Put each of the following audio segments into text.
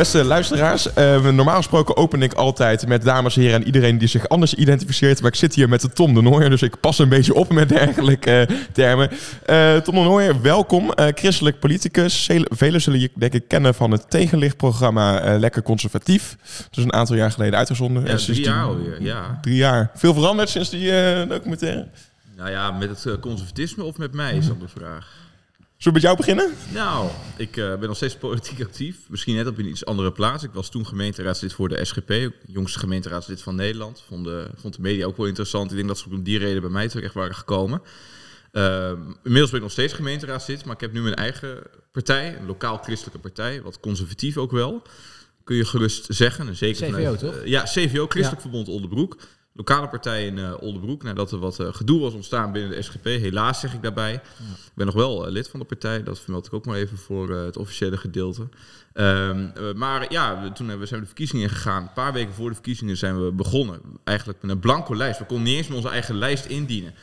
Beste luisteraars, eh, normaal gesproken open ik altijd met dames en heren en iedereen die zich anders identificeert. Maar ik zit hier met de Tom de Nooijer, dus ik pas een beetje op met dergelijke eh, termen. Eh, Tom de Nooijer, welkom. Eh, christelijk politicus. Velen zullen je denk ik kennen van het tegenlichtprogramma Lekker Conservatief. Dat is een aantal jaar geleden uitgezonden. Ja, drie jaar alweer, ja. Drie jaar. Veel veranderd sinds die documentaire. Nou ja, met het conservatisme of met mij is dan de vraag. Zullen we met jou beginnen? Nou, ik eh, ben nog steeds politiek actief. Misschien net op een iets andere plaats. Ik was toen gemeenteraadslid voor de SGP, jongste gemeenteraadslid van Nederland. Vond de, vond de media ook wel interessant. Ik denk dat ze om die reden bij mij terecht waren gekomen. Ehm, inmiddels ben ik nog steeds gemeenteraadslid, maar ik heb nu mijn eigen partij, een lokaal christelijke partij, wat conservatief ook wel. Kun je gerust zeggen. En zeker CVO, vanuit, toch? ja, CVO, Christelijk Ja. Verbond Oldenbroek. Lokale partij in eh Oldenbroek. Nadat er wat eh, gedoe was ontstaan binnen de SGP. Helaas zeg ik daarbij. Ik ben nog wel eh, lid van de partij. Dat vermeld ik ook maar even voor het officiële gedeelte. Ehm, eh, maar ja, we, toen hebben we, zijn we de verkiezingen ingegaan. Een paar weken voor de verkiezingen zijn we begonnen. Eigenlijk met een blanco lijst. We konden niet eens met onze eigen lijst indienen.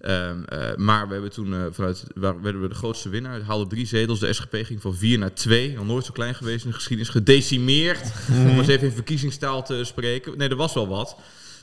Ehm, eh, maar we hebben toen vanuit waar werden we de grootste winnaar. We haalden drie zetels. De SGP ging van vier naar twee. Nog nooit zo klein geweest in de geschiedenis. Gedecimeerd. Om eens even in verkiezingstaal te spreken. Nee, er was wel wat.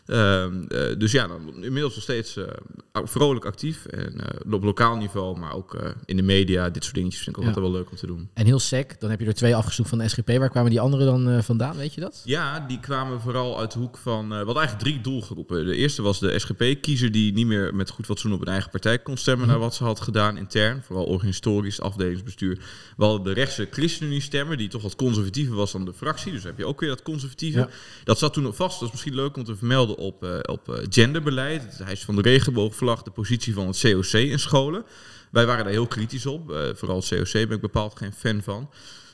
Ehm, eh, dus ja, dan, inmiddels nog steeds eh, vrolijk actief. En eh, op lokaal niveau, maar ook in de media. Dit soort dingetjes vind ik Ja. altijd wel leuk om te doen. En heel sec, dan heb je er twee afgezocht van de SGP. Waar kwamen die anderen dan vandaan, weet je dat? Ja, die kwamen vooral uit de hoek van... hadden eigenlijk drie doelgroepen. De eerste was de SGP-kiezer die niet meer met goed fatsoen op een eigen partij kon stemmen... naar wat ze had gedaan intern, vooral organisatorisch, afdelingsbestuur. We hadden de rechtse ChristenUnie-stemmer, die toch wat conservatiever was dan de fractie. Dus heb je ook weer dat conservatieve. Ja. Dat zat toen nog vast, dat is misschien leuk om te vermelden, op, eh, op eh, genderbeleid. Het eis van de regenboogvlag, de positie van het COC in scholen. Wij waren daar heel kritisch op. eh, vooral het COC ben ik bepaald geen fan van.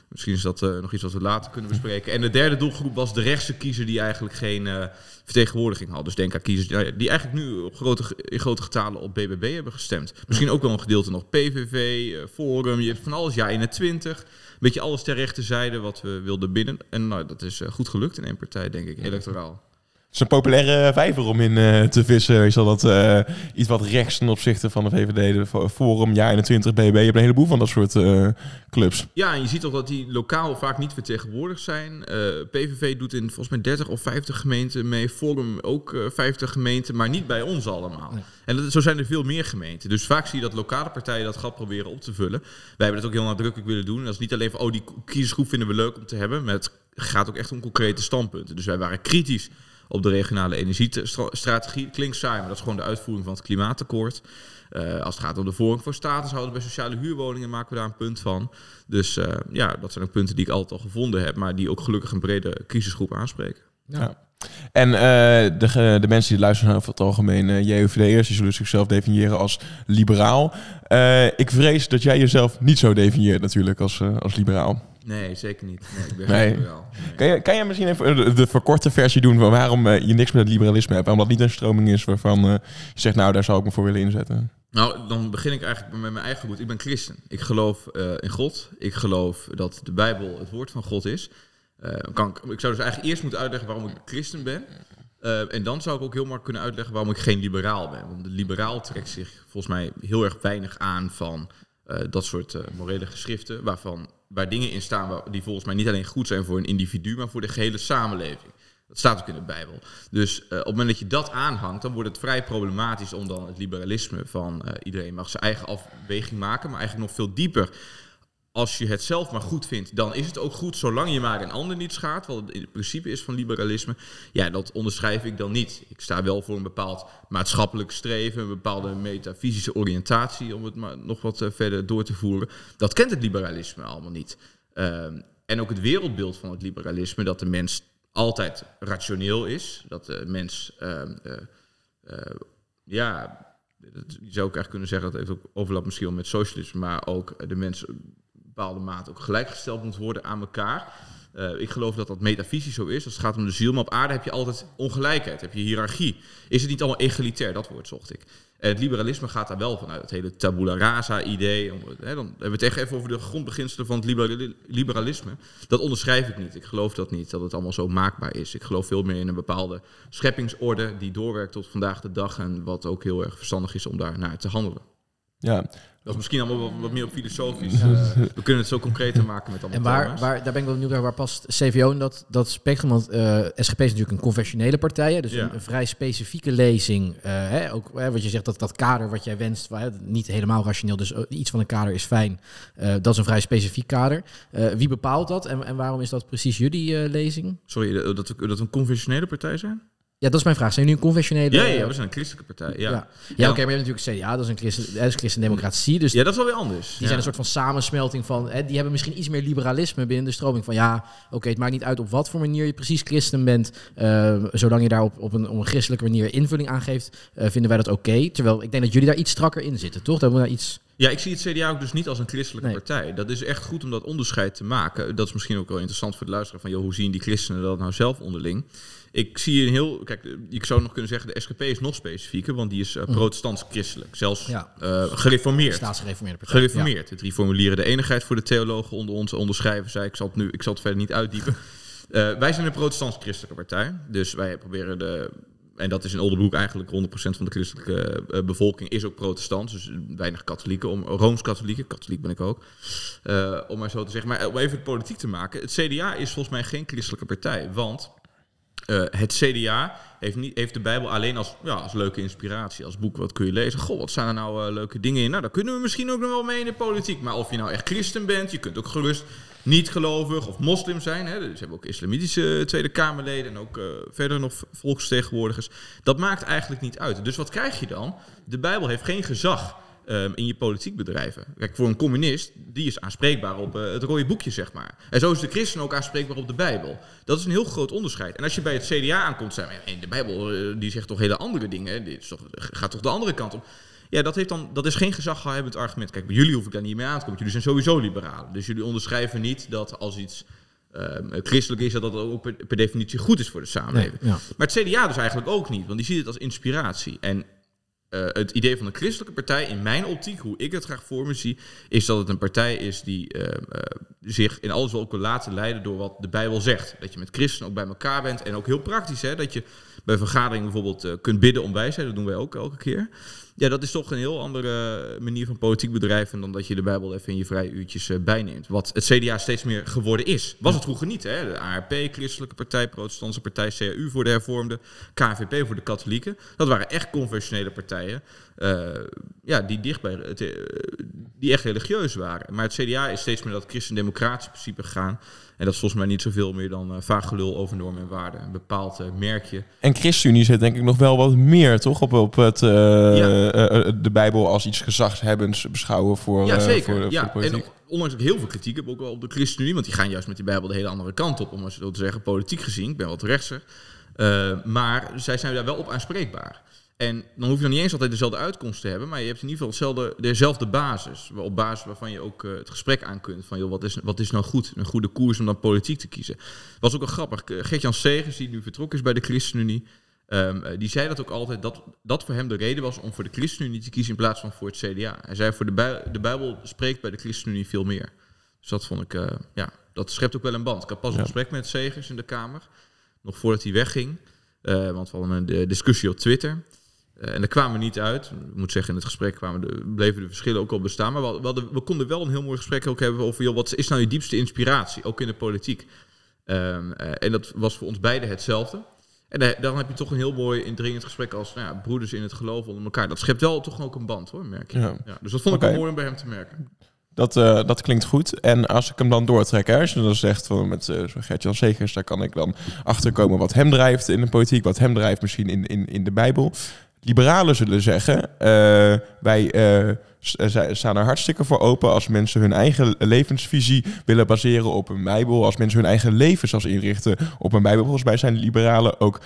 Misschien is dat nog iets wat we later kunnen bespreken. En de derde doelgroep was de rechtse kiezer die eigenlijk geen vertegenwoordiging had. Dus denk aan kiezers die, eigenlijk nu op grote, in grote getalen op BBB hebben gestemd. Misschien ook wel een gedeelte nog PVV, Forum, je hebt van alles, ja 21. Beetje alles ter rechterzijde wat we wilden binnen. En nou, dat is goed gelukt in één partij, denk ik, electoraal. Het is een populaire vijver om in eh, te vissen. Is dat eh, iets wat rechts ten opzichte van de VVD, de Fo- Forum, Jaar 21, BB. Je hebt een heleboel van dat soort eh, clubs. Ja, en je ziet ook dat die lokaal vaak niet vertegenwoordigd zijn. Eh, PVV doet in volgens mij 30 of 50 gemeenten mee. Forum ook eh 50 gemeenten, maar niet bij ons allemaal. Nee. En dat, zo zijn er veel meer gemeenten. Dus vaak zie je dat lokale partijen dat gat proberen op te vullen. Wij hebben dat ook heel nadrukkelijk willen doen. En dat is niet alleen van, oh, die kiezersgroep vinden we leuk om te hebben. Maar het gaat ook echt om concrete standpunten. Dus wij waren kritisch op de regionale energiestrategie. Klinkt saai, maar dat is gewoon de uitvoering van het klimaatakkoord. Eh, als het gaat om de voorrang voor statushouders bij sociale huurwoningen, maken we daar een punt van. Dus eh, ja, dat zijn ook punten die ik altijd al gevonden heb, maar die ook gelukkig een brede kiezersgroep aanspreken. Ja. En eh, de, de mensen die luisteren naar over het algemeen uh, JUVD'ers, die zullen zichzelf definiëren als liberaal. Eh, ik vrees dat jij jezelf niet zo definieert natuurlijk als, als liberaal. Nee, zeker niet. Nee, ik ben Nee. Nee. Kan je misschien even de, de verkorte versie doen van waarom eh, je niks met het liberalisme hebt? Waarom dat niet een stroming is waarvan eh, je zegt, nou daar zou ik me voor willen inzetten. Nou, dan begin ik eigenlijk met mijn eigen goed. Ik ben christen. Ik geloof eh, in God. Ik geloof dat de Bijbel het woord van God is. Eh, kan ik, ik zou dus eigenlijk eerst moeten uitleggen waarom ik christen ben. Eh, en dan zou ik ook heel makkelijk kunnen uitleggen waarom ik geen liberaal ben. Want de liberaal trekt zich volgens mij heel erg weinig aan van eh, dat soort eh, morele geschriften. Waarvan, waar dingen in staan die volgens mij niet alleen goed zijn voor een individu, maar voor de gehele samenleving. Dat staat ook in de Bijbel. Dus eh, op het moment dat je dat aanhangt, dan wordt het vrij problematisch om dan het liberalisme van eh, iedereen mag zijn eigen afweging maken, maar eigenlijk nog veel dieper. Als je het zelf maar goed vindt, dan is het ook goed, zolang je maar een ander niet schaadt, wat het in het principe is van liberalisme. Ja, dat onderschrijf ik dan niet. Ik sta wel voor een bepaald maatschappelijk streven, een bepaalde metafysische oriëntatie, om het maar nog wat eh, verder door te voeren. Dat kent het liberalisme allemaal niet. Ehm, en ook het wereldbeeld van het liberalisme, dat de mens altijd rationeel is. Dat de mens, ehm, eh, eh, ja, je zou ook echt kunnen zeggen, dat heeft ook overlap misschien wel met socialisme, maar ook de mens bepaalde mate ook gelijkgesteld moet worden aan elkaar. Eh, ik geloof dat dat metafysisch zo is. Als het gaat om de ziel, maar op aarde heb je altijd ongelijkheid, heb je hiërarchie. Is het niet allemaal egalitair? Dat woord zocht ik. En het liberalisme gaat daar wel vanuit. Het hele tabula rasa idee. Om- Hè, dan hebben we het echt even over de grondbeginselen van het libera- liberalisme. Dat onderschrijf ik niet. Ik geloof dat niet, dat het allemaal zo maakbaar is. Ik geloof veel meer in een bepaalde scheppingsorde die doorwerkt tot vandaag de dag. En wat ook heel erg verstandig is om daar naar te handelen. Ja, Dat is misschien allemaal wat, wat meer op filosofisch. eh, we kunnen het zo concreter maken met allemaal En waar, thema's. waar, daar ben ik wel benieuwd naar, waar past CVO in dat, dat spectrum? Want eh, SGP is natuurlijk een conventionele partij, dus Ja. een, een vrij specifieke lezing. eh, hè, ook hè, wat je zegt, dat, dat kader wat jij wenst, waar, hè, niet helemaal rationeel, dus iets van een kader is fijn. Dat is een vrij specifiek kader. Wie bepaalt dat en, en waarom is dat precies jullie lezing? Sorry, dat we, dat we een conventionele partij zijn? Ja, dat is mijn vraag. Zijn jullie een conventionele... Ja, ja, ja, we zijn een christelijke partij. Ja, ja. ja. Ja, oké, maar je hebt natuurlijk CDA, dat is een christen, dat is een christendemocratie, dus dat is wel weer anders. Die ja. zijn een soort van samensmelting van. Hè, die hebben misschien iets meer liberalisme binnen de stroming. Van ja, oké, het maakt niet uit op wat voor manier je precies christen bent. eh, zolang je daar op, op, een, op een christelijke manier invulling aan geeft, eh, vinden wij dat oké. Terwijl ik denk dat jullie daar iets strakker in zitten, toch? Dat we daar iets. Ja, ik zie het CDA ook dus niet als een christelijke Nee. partij. Dat is echt goed om dat onderscheid te maken. Dat is misschien ook wel interessant voor de luisteraar van... Joh, hoe zien die christenen dat nou zelf onderling? Ik zie een heel... Kijk, ik zou nog kunnen zeggen... de SGP is nog specifieker, want die is eh, protestants-christelijk. Zelfs. Ja. eh, gereformeerd. Staatsgereformeerde partij. Gereformeerd. De drie formulieren de enigheid voor de theologen onder ons onderschrijven. Zei ik zal het nu, ik zal het verder niet uitdiepen. Eh, wij zijn een protestants-christelijke partij. Dus wij proberen de. En dat is in Oldenbroek eigenlijk 100% van de christelijke bevolking is ook protestant. Dus weinig katholieken, om, rooms-katholieken, katholiek ben ik ook. Om maar zo te zeggen. Maar om even het politiek te maken. Het CDA is volgens mij geen christelijke partij. Want eh, het CDA heeft, niet, heeft de Bijbel alleen als, ja, als leuke inspiratie, als boek. Wat kun je lezen? Goh, wat staan er nou eh, leuke dingen in? Nou, daar kunnen we misschien ook nog wel mee in de politiek. Maar of je nou echt christen bent, je kunt ook gerust niet gelovig of moslim zijn. Hè. Dus hebben ook islamitische Tweede Kamerleden en ook eh, verder nog volksvertegenwoordigers. Dat maakt eigenlijk niet uit. Dus wat krijg je dan? De Bijbel heeft geen gezag ehm, in je politiek bedrijven. Kijk, voor een communist, die is aanspreekbaar op eh, het rode boekje, zeg maar. En zo is de christen ook aanspreekbaar op de Bijbel. Dat is een heel groot onderscheid. En als je bij het CDA aankomt, zei maar, de Bijbel eh, die zegt toch hele andere dingen. Dit toch, gaat toch de andere kant op. Ja, dat, heeft dan, dat is geen gezaghebbend argument. Kijk, bij jullie hoef ik daar niet mee aan te komen. Jullie zijn sowieso liberalen. Dus jullie onderschrijven niet dat als iets ehm, christelijk is, dat dat ook per, per definitie goed is voor de Nee, samenleving. ja. Maar het CDA dus eigenlijk ook niet, want die ziet het als inspiratie. En eh, het idee van een christelijke partij, in mijn optiek, hoe ik het graag voor me zie, is dat het een partij is die eh, eh, zich in alles wel ook wil laten leiden door wat de Bijbel zegt. Dat je met christenen ook bij elkaar bent en ook heel praktisch, hè, dat je bij vergaderingen bijvoorbeeld kunt bidden om wijsheid, dat doen wij ook elke keer. Ja, dat is toch een heel andere manier van politiek bedrijven dan dat je de Bijbel even in je vrije uurtjes eh, bijneemt. Wat het CDA steeds meer geworden is. Was het vroeger niet, hè? De ARP, Christelijke Partij, Protestantse Partij, CAU voor de hervormden, KVP voor de katholieken. Dat waren echt conventionele partijen. eh, ja, die dicht bij het, eh, die echt religieus waren. Maar het CDA is steeds meer dat christendemocratisch principe gegaan. En dat is volgens mij niet zoveel meer dan uh, vaag gelul over normen en waarden. Een bepaald uh, merkje. En ChristenUnie zit denk ik nog wel wat meer, toch? Op, op het, uh, ja. uh, de Bijbel als iets gezagshebbends beschouwen voor, ja, zeker. voor, ja, de politiek. En ondanks dat ik heel veel kritiek heb, ook wel op de ChristenUnie. Want die gaan juist met die Bijbel de hele andere kant op, om het zo te zeggen, politiek gezien. Ik ben wat rechtser. Maar zij zijn daar wel op aanspreekbaar. En dan hoef je nog niet eens altijd dezelfde uitkomst te hebben, maar je hebt in ieder geval hetzelfde, dezelfde basis. Op basis waarvan je ook uh, het gesprek aan kunt van, joh, wat is, wat is nou goed? Een goede koers om dan politiek te kiezen. Was ook wel grappig. Gert-Jan Segers, die nu vertrokken is bij de ChristenUnie, um, die zei dat ook altijd, dat dat voor hem de reden was om voor de ChristenUnie te kiezen in plaats van voor het CDA. Hij zei, voor de, bij, de Bijbel spreekt bij de ChristenUnie veel meer. Dus dat vond ik, uh, ja, dat schept ook wel een band. Ik had pas een ja. gesprek met Segers in de Kamer, nog voordat hij wegging. Uh, want we hadden een discussie op Twitter. Uh, en daar kwamen we niet uit. Ik moet zeggen, in het gesprek kwamen de, bleven de verschillen ook wel bestaan. Maar we, we, hadden, we, konden wel een heel mooi gesprek ook hebben over... Joh, wat is nou je diepste inspiratie, ook in de politiek? Um, uh, en dat was voor ons beiden hetzelfde. En uh, dan heb je toch een heel mooi indringend gesprek als nou ja, broeders in het geloof onder elkaar. Dat schept wel toch ook een band hoor, merk je. Ja. Ja, dus dat vond ik okay. wel mooi om bij hem te merken. Dat, uh, dat klinkt goed. En als ik hem dan doortrek, hè, als je dan zegt van met uh, Gert-Jan Segers, daar kan ik dan achterkomen wat hem drijft in de politiek, wat hem drijft misschien in, in, in de Bijbel. Liberalen zullen zeggen, uh, wij staan er hartstikke voor open als mensen hun eigen levensvisie willen baseren op een Bijbel, als mensen hun eigen leven zelfs inrichten op een Bijbel. Volgens mij zijn liberalen ook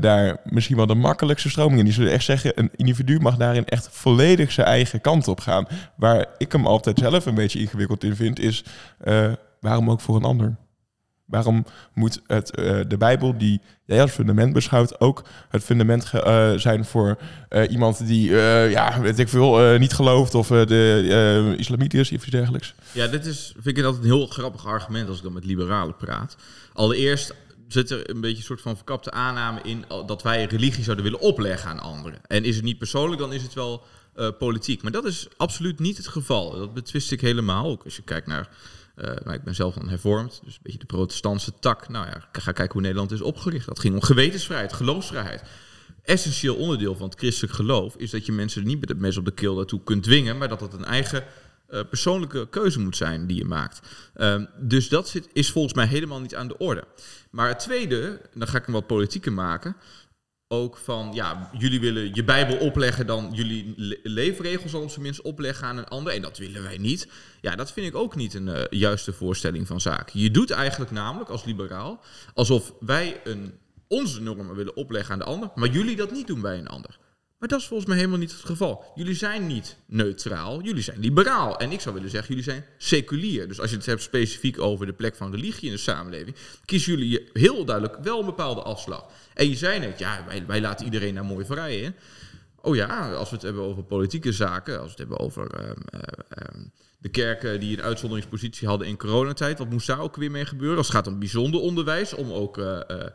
daar misschien wel de makkelijkste stromingen. Die zullen echt zeggen, een individu mag daarin echt volledig zijn eigen kant op gaan. Waar ik hem altijd zelf een beetje ingewikkeld in vind, is waarom ook voor een ander? Waarom moet het, uh, de Bijbel, die jij als fundament beschouwt, ook het fundament uh, zijn voor uh, iemand die, ja, weet ik veel, niet gelooft of de is of iets dergelijks? Ja, dit is, vind ik altijd een heel grappig argument als ik dan met liberalen praat. Allereerst zit er een beetje een soort van verkapte aanname in dat wij religie zouden willen opleggen aan anderen. En is het niet persoonlijk, dan is het wel eh, politiek. Maar dat is absoluut niet het geval. Dat betwist ik helemaal. Ook als je kijkt naar. Eh, nou, ik ben zelf dan hervormd, dus een beetje de protestantse tak. Nou ja, ga kijken hoe Nederland is opgericht. Dat ging om gewetensvrijheid, geloofsvrijheid. Essentieel onderdeel van het christelijk geloof is dat je mensen niet met het mes op de keel daartoe kunt dwingen, maar dat het een eigen eh, persoonlijke keuze moet zijn die je maakt. Ehm, dus dat zit, is volgens mij helemaal niet aan de orde. Maar het tweede, dan ga ik hem wat politieker maken. Ook van, ja, jullie willen je Bijbel opleggen, dan jullie le- leefregels al op opleggen aan een ander. En dat willen wij niet. Ja, dat vind ik ook niet een eh, juiste voorstelling van zaken. Je doet eigenlijk namelijk als liberaal alsof wij een, onze normen willen opleggen aan de ander, maar jullie dat niet doen bij een ander. Maar dat is volgens mij helemaal niet het geval. Jullie zijn niet neutraal, jullie zijn liberaal. En ik zou willen zeggen, jullie zijn seculier. Dus als je het hebt specifiek over de plek van religie in de samenleving, kiezen jullie heel duidelijk wel een bepaalde afslag. En je zei net, ja, wij, laten iedereen daar mooi vrij in. Oh ja, als we het hebben over politieke zaken, als we het hebben over ehm, eh, ehm, de kerken die een uitzonderingspositie hadden in coronatijd, wat moest daar ook weer mee gebeuren? Als het gaat om bijzonder onderwijs, om ook eh, eh,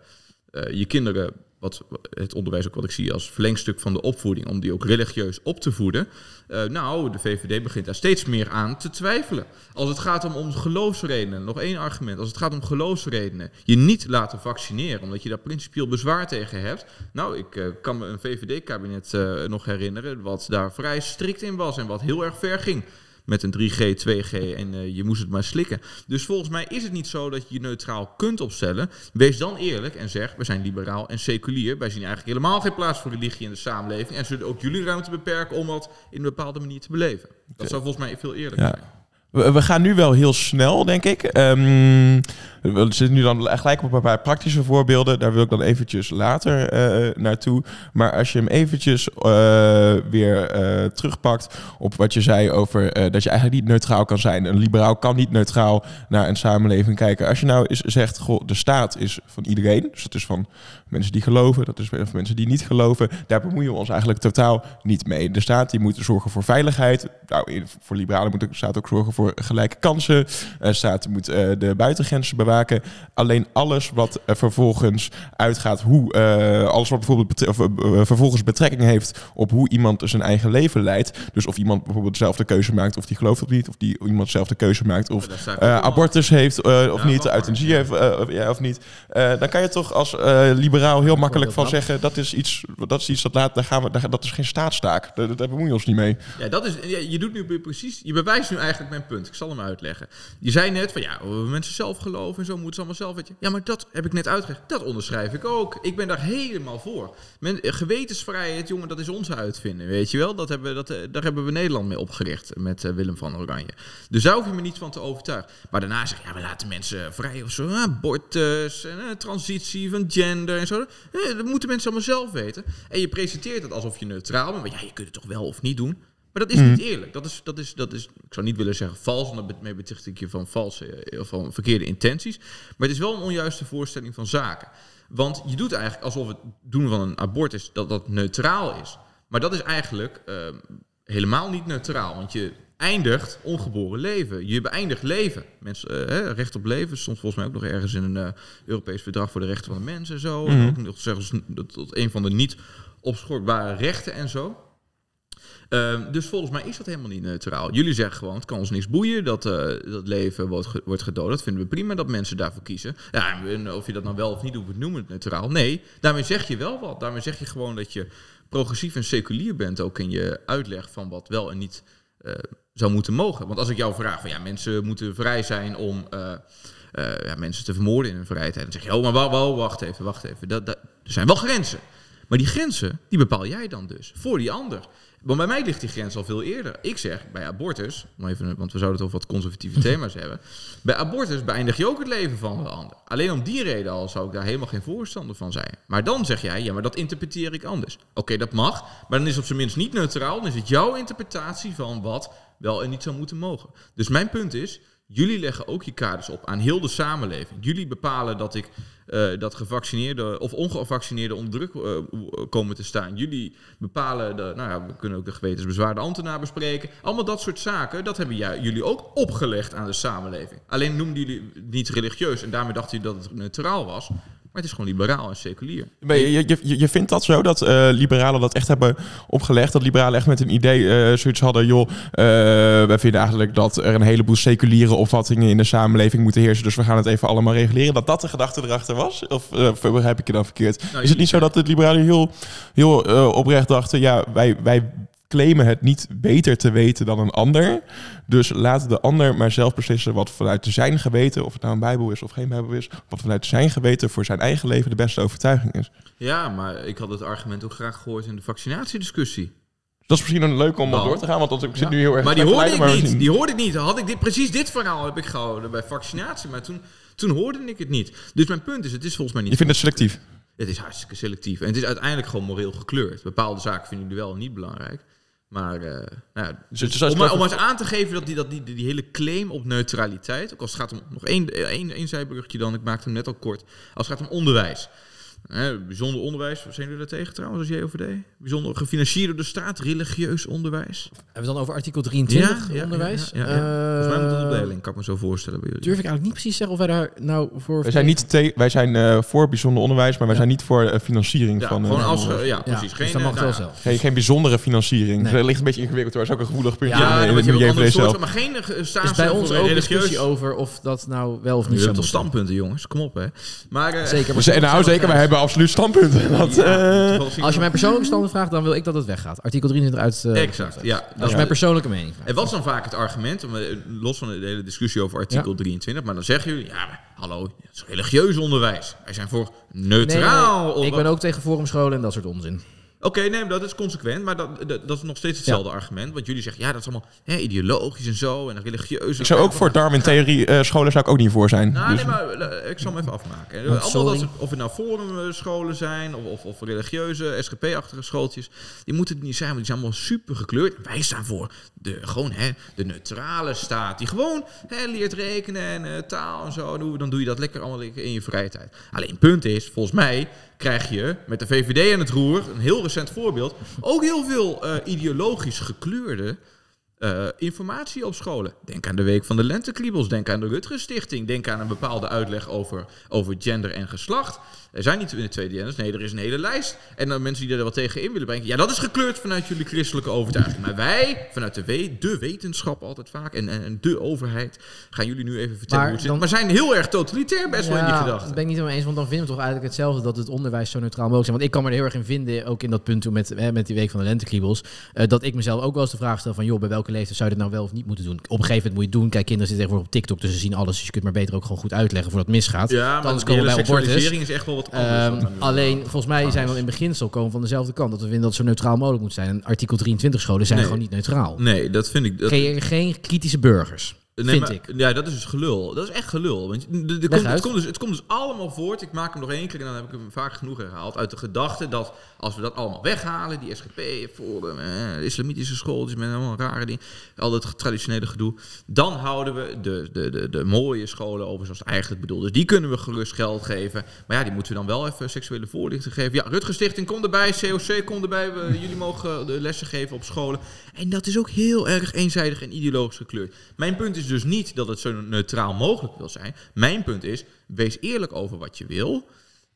je kinderen, wat het onderwijs ook wat ik zie als verlengstuk van de opvoeding, om die ook religieus op te voeden. Eh, nou, de VVD begint daar steeds meer aan te twijfelen. Als het gaat om, geloofsredenen, nog één argument. Als het gaat om geloofsredenen, je niet laten vaccineren, omdat je daar principieel bezwaar tegen hebt. Nou, ik eh, kan me een VVD-kabinet eh, nog herinneren, wat daar vrij strikt in was en wat heel erg ver ging met een 3G, 2G en eh, je moest het maar slikken. Dus volgens mij is het niet zo dat je je neutraal kunt opstellen. Wees dan eerlijk en zeg, we zijn liberaal en seculier. Wij zien eigenlijk helemaal geen plaats voor religie in de samenleving en zullen ook jullie ruimte beperken om dat in een bepaalde manier te beleven. Dat zou volgens mij veel eerlijker Ja. zijn. We, we gaan nu wel heel snel, denk ik. Ehm, we zitten nu dan gelijk op een paar praktische voorbeelden. Daar wil ik dan eventjes later eh, naartoe. Maar als je hem eventjes eh, weer terugpakt op wat je zei over dat je eigenlijk niet neutraal kan zijn. Een liberaal kan niet neutraal naar een samenleving kijken. Als je nou eens zegt, goh, de staat is van iedereen. Dus dat is van mensen die geloven, dat is van mensen die niet geloven. Daar bemoeien we ons eigenlijk totaal niet mee. De staat die moet zorgen voor veiligheid. Nou, voor liberalen moet de staat ook zorgen voor gelijke kansen. De staat moet de buitengrenzen Alleen alles wat eh, vervolgens uitgaat hoe, eh, alles wat bijvoorbeeld betre- of, eh, vervolgens betrekking heeft op hoe iemand zijn eigen leven leidt. Dus of iemand bijvoorbeeld zelf de keuze maakt of die gelooft of niet. Of die, iemand zelf de keuze maakt of abortus heeft of Ja, niet, euthanasie heeft eh, of, ja, of niet. Dan kan je toch als liberaal heel makkelijk van zeggen dat is iets, dat is iets dat laat, daar gaan we, daar, dat is geen staatstaak. Daar, daar bemoeien we ons niet mee. Ja, dat is, ja, je doet nu precies, je bewijst nu eigenlijk mijn punt. Ik zal hem uitleggen. Je zei net van ja, mensen zelf geloven zo moeten ze allemaal zelf weten. Ja, maar dat heb ik net uitgelegd. Dat onderschrijf ik ook. Ik ben daar helemaal voor. Men, gewetensvrijheid, jongen, dat is onze uitvinding, weet je wel. Dat hebben, dat, eh, daar hebben we Nederland mee opgericht met eh, Willem van Oranje. Dus daar hoef je me niet van te overtuigen. Maar daarna zeg je, ja, we laten mensen vrij of zo. Abortus en eh, transitie van gender en zo. Dat moeten mensen allemaal zelf weten. En je presenteert het alsof je neutraal bent. Maar ja, je kunt het toch wel of niet doen. Maar dat is niet eerlijk. Dat is, dat is, dat is, ik zou niet willen zeggen vals, want daarmee beticht ik je van valse eh, of van verkeerde intenties. Maar het is wel een onjuiste voorstelling van zaken. Want je doet eigenlijk alsof het doen van een abortus dat dat neutraal is. Maar dat is eigenlijk ehm, helemaal niet neutraal. Want je eindigt ongeboren leven. Je beëindigt leven. Mensen, eh, recht op leven stond volgens mij ook nog ergens in een eh, Europees verdrag voor de rechten van de mens en zo. En ook nog zelfs tot- tot een van de niet opschortbare rechten en zo. Ehm, dus volgens mij is dat helemaal niet neutraal. Jullie zeggen gewoon, het kan ons niks boeien dat eh, dat leven wordt, ge- wordt gedood. Dat vinden we prima dat mensen daarvoor kiezen. Ja, of je dat nou wel of niet doet, we noemen het neutraal. Nee, daarmee zeg je wel wat. Daarmee zeg je gewoon dat je progressief en seculier bent ook in je uitleg van wat wel en niet eh, zou moeten mogen. Want als ik jou vraag van ja, mensen moeten vrij zijn om eh, ja, mensen te vermoorden in hun vrijheid. Dan zeg je, oh, maar wa- wa- wacht even, wacht even. Dat, dat, er zijn wel grenzen. Maar die grenzen, die bepaal jij dan dus. Voor die ander. Want bij mij ligt die grens al veel eerder. Ik zeg, bij abortus, even, want we zouden het over wat conservatieve thema's hebben. Bij abortus beëindig je ook het leven van de ander. Alleen om die reden al zou ik daar helemaal geen voorstander van zijn. Maar dan zeg jij, ja, maar dat interpreteer ik anders. Oké, dat mag, maar dan is het op zijn minst niet neutraal. Dan is het jouw interpretatie van wat wel en niet zou moeten mogen. Dus mijn punt is, jullie leggen ook je kaders op aan heel de samenleving. Jullie bepalen dat ik eh, dat gevaccineerden of ongevaccineerden onder druk eh, komen te staan. Jullie bepalen, de, nou ja, we kunnen ook de gewetensbezwaarde ambtenaar bespreken. Allemaal dat soort zaken, dat hebben jullie ook opgelegd aan de samenleving. Alleen noemden jullie het niet religieus en daarmee dachten jullie dat het neutraal was. Het is gewoon liberaal en seculier. Maar je, je, je- je vindt dat zo, dat eh, liberalen dat echt hebben opgelegd? Dat liberalen echt met een idee eh, zoiets hadden... joh, eh, wij vinden eigenlijk dat er een heleboel seculiere opvattingen in de samenleving moeten heersen... dus we gaan het even allemaal reguleren. Dat dat de gedachte erachter was? Of begrijp ik je dan verkeerd? Nou, Is het niet zo dat de liberalen heel, heel oprecht dachten... ja, wij, wij claimen het niet beter te weten dan een ander... dus laat de ander maar zelf beslissen wat vanuit zijn geweten... of het nou een bijbel is of geen bijbel is... wat vanuit zijn geweten voor zijn eigen leven de beste overtuiging is? Ja, maar ik had het argument ook graag gehoord in de vaccinatiediscussie. Dat is misschien een leuk om Nou. door te gaan, want ik zit nu heel erg... Maar die hoorde ik maar niet. Die hoorde ik niet. Had ik dit, precies dit verhaal heb ik gehouden bij vaccinatie. Maar toen, toen hoorde ik het niet. Dus mijn punt is, het is volgens mij Je niet... vindt het selectief. Het is hartstikke selectief. En het is uiteindelijk gewoon moreel gekleurd. Bepaalde zaken vinden jullie wel niet belangrijk. Maar eh, nou Dus om, eens aan te geven dat die, dat die, die, hele claim op neutraliteit... ook als het gaat om nog één, één, één zijbruggetje dan, ik maakte hem net al kort. Als het gaat om onderwijs. Hè, bijzonder onderwijs, zijn jullie daar tegen trouwens als JOVD? Bijzonder gefinancierd door de staat, religieus onderwijs. Hebben we het dan over artikel 23 onderwijs? Ja, ja, ja. Volgens mij moet het op de Eh, kan ik me zo voorstellen bij jullie. Durf ik eigenlijk niet precies zeggen of wij daar nou voor... Wij zijn, niet te- wij zijn eh, voor bijzonder onderwijs, maar wij zijn niet voor eh, financiering Ja, van... eh, gewoon als, onderwijs. ja, Ja, precies. dus Geen, mag eh, het wel nou ja, zelf. geen, geen bijzondere financiering. Nee. Dus dat ligt een beetje ingewikkeld. Dat is ook een gevoelig puntje Ja, in, in, in soorten, maar geen eh, is staan bij ons ook religieus. discussie over of dat nou wel of niet Je zou hebt toch moeten. standpunten, jongens? Kom op, hè. Maar, eh, Zeker. Dus, en nou zeker, wij hebben absoluut standpunten. Dat, ja, eh, Als je mijn persoonlijke stand vraagt, dan wil ik dat het weggaat. Artikel 23 uit... eh, Exact, ja. Dat is mijn persoonlijke mening. En wat is dan vaak het argument, om, eh, los van de hele discussie over artikel Ja. 23, maar dan zeggen jullie, ja, maar hallo, het is religieus onderwijs. Wij zijn voor Nee, neutraal nee, ik ben ook tegen forumscholen en dat soort onzin. Oké, nee, dat is consequent, maar dat, dat, dat is nog steeds hetzelfde argument. Want jullie zeggen, ja, dat is allemaal hè, ideologisch en zo, en religieus. ik zou ook voor Darwin-theorie eh, scholen zou ik ook niet voor zijn. Nou, Dus- nee, maar eh, ik zal hem even afmaken. Want Allemaal sorry. dat ze- of het nou forumscholen zijn, of, of, of religieuze, SGP-achtige schooltjes, die moeten het niet zijn, want die zijn allemaal super gekleurd. Wij staan voor de, gewoon, hè, de neutrale staat, die gewoon hè, leert rekenen en eh, taal en zo. Dan doe- je dat lekker allemaal in je vrije tijd. Alleen punt is, volgens mij krijg je met de VVD aan het roer, een heel recent voorbeeld, ook heel veel eh, ideologisch gekleurde eh, informatie op scholen. Denk aan de Week van de Lentekriebels. Denk aan de Rutgers Stichting. Denk aan een bepaalde uitleg over, over gender en geslacht. Er zijn niet in de tweede genders. Nee, er is een hele lijst. En dan mensen die er wat tegen in willen brengen. Ja, dat is gekleurd vanuit jullie christelijke overtuiging. Maar wij, vanuit de, we de wetenschap altijd vaak. En, en, de overheid. Gaan jullie nu even vertellen Maar hoe het zit. Maar zijn heel erg totalitair best wel in die dat gedachten. ben ik niet helemaal eens, want dan vinden we toch eigenlijk hetzelfde dat het onderwijs zo neutraal mogelijk is. Want ik kan me er heel erg in vinden, ook in dat punt toen met, hè, met die week van de lentekriebels, eh, dat ik mezelf ook wel eens de vraag stel van, joh, bij welke leeftijd zou je dit nou wel of niet moeten doen? Op een gegeven moment moet je het doen. Kijk, kinderen zitten tegenwoordig op TikTok, dus ze zien alles, dus je kunt maar beter ook gewoon goed uitleggen voordat het misgaat. Ja, maar Anders de komen bij abortus. is echt wel wat anders. Ehm, nu. alleen, volgens mij zijn we in beginsel komen van dezelfde kant. Dat we vinden dat zo neutraal mogelijk moet zijn. En artikel 23 scholen zijn Nee. gewoon niet neutraal. Nee, dat vind ik... Dat, Geen, geen kritische burgers, Nee, vind maar- ik. Ja, dat is dus gelul. Dat is echt gelul. Want de, de, de Leg komt, het, komt dus, het komt dus allemaal voort. Ik maak hem nog één keer en dan heb ik hem vaak genoeg herhaald. Uit de gedachte dat als we dat allemaal weghalen, die SGP, Forum, eh, islamitische schooltjes met allemaal rare dingen, al dat traditionele gedoe, dan houden we de, de, de, de mooie scholen over zoals het eigenlijk bedoeld is. Die kunnen we gerust geld geven. Maar ja, die moeten we dan wel even seksuele voorlichting geven. Ja, Rutgers Stichting komt erbij, COC komt erbij. We, jullie mogen de lessen geven op scholen. En dat is ook heel erg eenzijdig en ideologisch gekleurd. Mijn punt is dus niet dat het zo neutraal mogelijk wil zijn. Mijn punt is, wees eerlijk over wat je wil.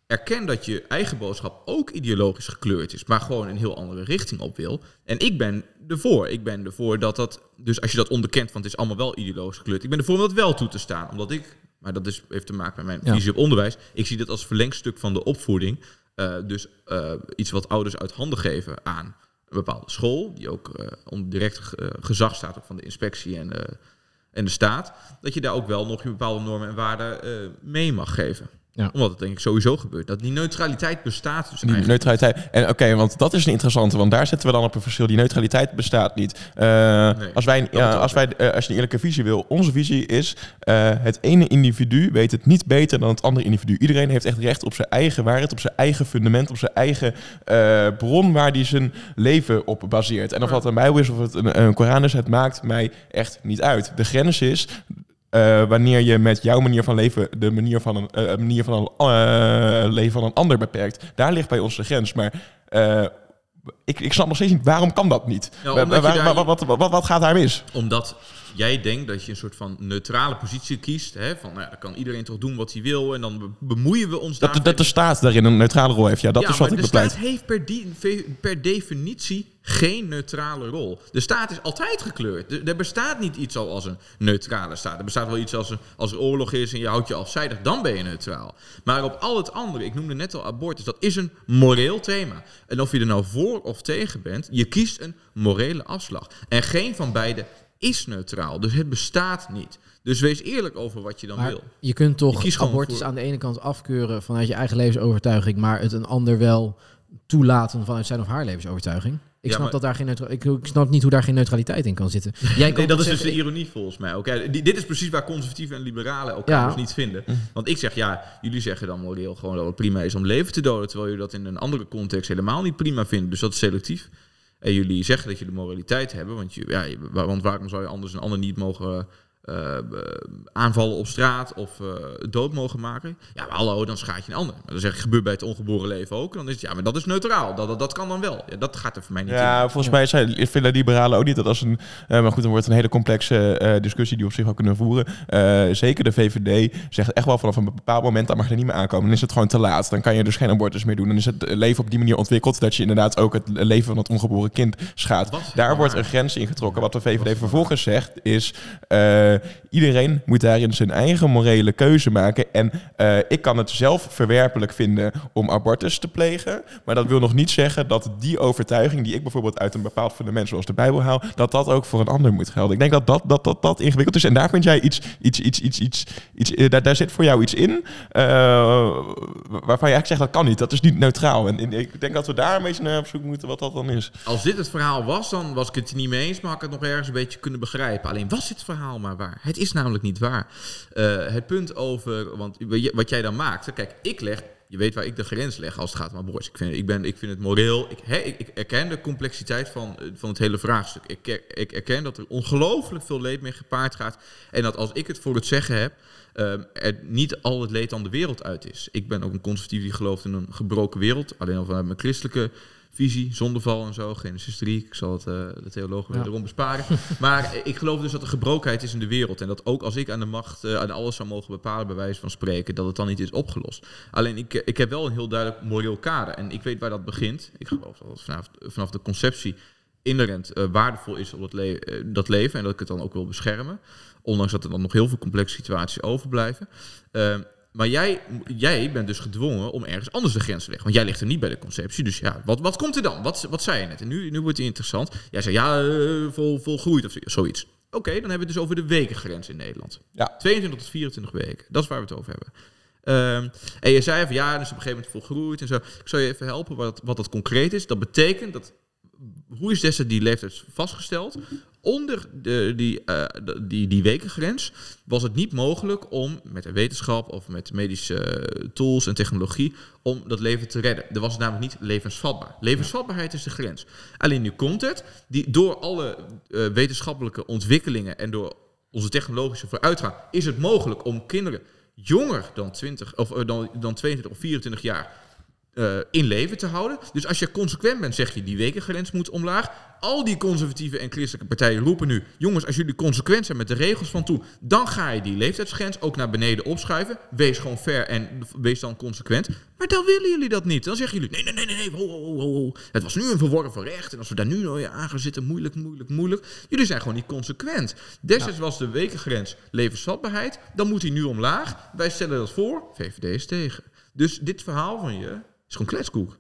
Erken dat je eigen boodschap ook ideologisch gekleurd is, maar gewoon een heel andere richting op wil. En ik ben ervoor. Ik ben ervoor dat dat, dus als je dat onderkent, want het is allemaal wel ideologisch gekleurd. Ik ben ervoor om dat wel toe te staan, omdat ik, maar dat is, heeft te maken met mijn Ja. visie op onderwijs. Ik zie dat als verlengstuk van de opvoeding. Eh, dus eh, iets wat ouders uit handen geven aan een bepaalde school, die ook eh, onder direct gezag staat ook van de inspectie en, en de staat, dat je daar ook wel nog je bepaalde normen en waarden eh, mee mag geven. Ja. Omdat het denk ik sowieso gebeurt. Dat die neutraliteit bestaat dus Die eigenlijk. neutraliteit. En oké, want dat is een interessante, want daar zitten we dan op een verschil. Die neutraliteit bestaat niet. Eh, als, wij, als, wij eh, als je een eerlijke visie wil, onze visie is: eh, het ene individu weet het niet beter dan het andere individu. Iedereen heeft echt recht op zijn eigen waarheid, op zijn eigen fundament, op zijn eigen bron waar hij zijn leven op baseert. En of dat een Bijbel is of het een, een Koran is, het maakt mij echt niet uit. De grens is. Eh, wanneer je met jouw manier van leven de manier van een, eh, manier van een eh, leven van een ander beperkt. Daar ligt bij ons de grens. Maar eh, ik, ik snap nog steeds niet, waarom kan dat niet? Je waar- daar- wat, wat, wat, wat gaat daar mis? Omdat jij denkt dat je een soort van neutrale positie kiest. Hè? Van, nou ja, dan kan iedereen toch doen wat hij wil. En dan be- bemoeien we ons Dat, daar. dat de staat daarin een neutrale rol heeft. Ja, dat ja, is wat maar ik de bepleit. staat heeft per, per definitie geen neutrale rol. De staat is altijd gekleurd. Er- bestaat niet iets zoals een neutrale staat. Er bestaat wel iets als, een, als er oorlog is en je houdt je afzijdig, dan ben je neutraal. Maar op al het andere, ik noemde net al abortus, dat is een moreel thema. En of je er nou voor of tegen bent, je kiest een morele afslag. En geen van beide is neutraal. Dus het bestaat niet. Dus wees eerlijk over wat je dan Maar wil. je kunt toch abortus voor- aan de ene kant afkeuren vanuit je eigen levensovertuiging, maar het een ander wel toelaten vanuit zijn of haar levensovertuiging. Ik Ja, snap maar- dat daar geen ik, ik snap niet hoe daar geen neutraliteit in kan zitten. Jij kan Nee, dat is zeggen, dus de ironie volgens mij. Oké, die- dit is precies waar conservatieven en liberalen elkaar Ja. dus niet vinden. Want ik zeg, ja, jullie zeggen dan moreel gewoon dat het prima is om leven te doden, terwijl jullie dat in een andere context helemaal niet prima vinden. Dus dat is selectief. En jullie zeggen dat jullie moraliteit hebben, want, je, ja, want waarom zou je anders een ander niet mogen eh, aanvallen op straat of eh, dood mogen maken? Ja, maar hallo, dan schaadt je een ander. Maar dan zeg ik, gebeurt bij het ongeboren leven ook. Dan is het, ja, maar dat is neutraal. Dat, dat, dat kan dan wel. Ja, dat gaat er voor mij niet in. Ja, volgens mij zijn, vinden liberalen ook niet dat als een... eh, maar goed, dan wordt het een hele complexe eh, discussie die we op zich wel kunnen voeren. Eh, zeker de VVD zegt echt wel vanaf een bepaald moment... dat mag er niet meer aankomen. Dan is het gewoon te laat. Dan kan je dus geen abortus meer doen. Dan is het leven op die manier ontwikkeld... dat je inderdaad ook het leven van het ongeboren kind schaadt. Daar wordt een grens in getrokken. Wat de VVD vervolgens zegt is... eh, iedereen moet daarin zijn eigen morele keuze maken. En eh, ik kan het zelf verwerpelijk vinden om abortus te plegen. Maar dat wil nog niet zeggen dat die overtuiging... die ik bijvoorbeeld uit een bepaald fundament zoals de Bijbel haal... dat dat ook voor een ander moet gelden. Ik denk dat dat, dat, dat, dat ingewikkeld is. En daar vind jij iets... iets, iets, iets, iets, iets eh, daar, daar zit voor jou iets in... waarvan je eigenlijk zegt dat kan niet. Dat is niet neutraal. En, ik denk dat we daar een beetje naar op zoek moeten wat dat dan is. Als dit het verhaal was, dan was ik het niet mee eens, maar had ik het nog ergens een beetje kunnen begrijpen. Alleen was dit verhaal maar waar? Het is namelijk niet waar. Eh, het punt over, want wat jij dan maakt, kijk, ik leg, je weet waar ik de grens leg als het gaat om abortus. Ik vind, ik ben, ik vind het moreel, ik, hè, ik, ik erken de complexiteit van, eh, van het hele vraagstuk. Ik, ik erken dat er ongelooflijk veel leed mee gepaard gaat. En dat als ik het voor het zeggen heb, ehm, er niet al het leed aan de wereld uit is. Ik ben ook een conservatief die gelooft in een gebroken wereld. Alleen al vanuit mijn christelijke visie, zondeval en zo, Genesis 3. Ik zal het eh, de theologen Ja. erom besparen. maar ik geloof dus dat er gebrokenheid is in de wereld. En dat ook als ik aan de macht, eh, aan alles zou mogen bepalen, bij wijze van spreken, dat het dan niet is opgelost. Alleen ik, eh, ik heb wel een heel duidelijk moreel kader. En ik weet waar dat begint. Ik geloof dat het vanaf, vanaf de conceptie inherent waardevol is op dat, le- dat leven. En dat ik het dan ook wil beschermen. Ondanks dat er dan nog heel veel complexe situaties overblijven. Maar jij, jij bent dus gedwongen om ergens anders de grens te leggen. Want jij ligt er niet bij de conceptie. Dus ja, wat, wat komt er dan? Wat, wat zei je net? En nu, nu wordt het interessant. Jij zei ja, eh, vol, volgroeid of zo- zoiets. Oké, dan hebben we het dus over de wekengrens in Nederland. Ja. 22 tot 24 weken. Dat is waar we het over hebben. Ehm, en je zei van ja, dus op een gegeven moment volgroeid en zo. Ik zou je even helpen wat, wat dat concreet is. Dat betekent dat hoe is destijds die leeftijd vastgesteld? Onder de, die, eh, die, die wekengrens was het niet mogelijk om met de wetenschap of met medische eh, tools en technologie om dat leven te redden. Er was namelijk niet levensvatbaar. Levensvatbaarheid is de grens. Alleen nu komt het, die, door alle eh, wetenschappelijke ontwikkelingen en door onze technologische vooruitgang is het mogelijk om kinderen jonger dan, 20, of, dan, dan 22 of 24 jaar eh, in leven te houden. Dus als je consequent bent, zeg je die wekengrens moet omlaag. Al die conservatieve en christelijke partijen roepen nu... jongens, als jullie consequent zijn met de regels van toen... dan ga je die leeftijdsgrens ook naar beneden opschuiven. Wees gewoon fair en wees dan consequent. Maar dan willen jullie dat niet. Dan zeggen jullie, nee, nee, nee, nee, nee ho, ho, ho, ho. Het was nu een verworven recht. En als we daar nu nou aan gaan zitten, moeilijk, moeilijk, moeilijk. Jullie zijn gewoon niet consequent. Destijds was de wekengrens levensvatbaarheid. Dan moet die nu omlaag. Wij stellen dat voor. VVD is tegen. Dus dit verhaal van je is gewoon kletskoek.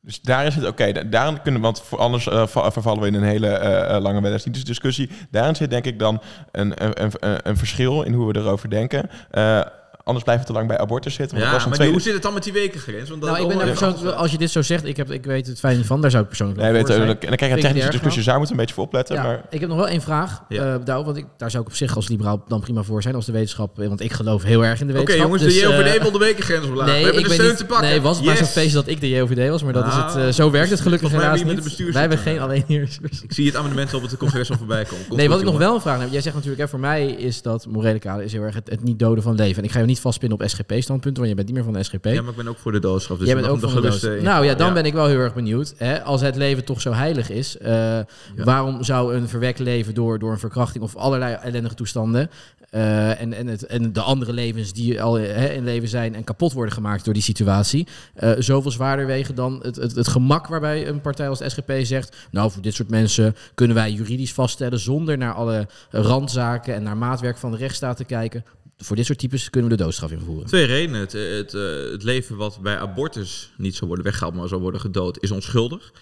Dus daar is het oké. da- daarin kunnen, want anders eh, va- vervallen we in een hele eh, eh, lange wederzijdsdiscussie. Daarin zit denk ik dan een, een, een, een verschil in hoe we erover denken. Eh, anders blijven we te lang bij abortus zitten. Want Ja, dat was maar tweede... hoe zit het dan met die wekengrens? Want dat Nou, ik ben daar persoonlijk, als je dit zo zegt, ik, heb, ik weet het fijn niet van, daar zou ik persoonlijk Nee, weet, zijn. dan dan krijg je een technische discussie. Daar moeten we een beetje voor opletten. Ja, Maar ik heb nog wel één vraag, Ja. eh want ik, daar zou ik op zich als liberaal dan prima voor zijn, als de wetenschap, want ik geloof heel erg in de Oké wetenschap. jongens, dus, de JOVD eh, wil de wekengrens omlaag. Nee, we hebben ik de steun niet, te pakken. nee, was het maar zo'n feest dat ik de JOVD was, maar dat is het, Nou, eh, zo werkt het gelukkig helaas niet. Wij hebben geen bestuursvoorzitter. alleen hier. Ik zie het amendement op het congres al voorbij komen. Komt Nee, wat ik nog wel een vraag heb. Jij zegt natuurlijk, hè, voor mij is dat morele kader is heel erg het, het niet doden van leven. En ik ga je niet niet vastpinnen op SGP-standpunten, want je bent niet meer van de SGP. Ja, maar ik ben ook voor de doodstraf. Dus Jij bent ook van de eh, Nou ja, dan ja. ben ik wel heel erg benieuwd. Hè? Als het leven toch zo heilig is, eh, waarom zou een verwekt leven door, door een verkrachting of allerlei ellendige toestanden eh, en, en, het, en de andere levens die al hè, in leven zijn en kapot worden gemaakt door die situatie, eh, zoveel zwaarder wegen dan het, het, het gemak waarbij een partij als de SGP zegt, nou voor dit soort mensen kunnen wij juridisch vaststellen zonder naar alle randzaken en naar maatwerk van de rechtsstaat te kijken. Voor dit soort types kunnen we de doodstraf invoeren. Twee redenen. Het, eh, het, eh, het leven wat bij abortus niet zou worden weggehaald, maar zou worden gedood, is onschuldig.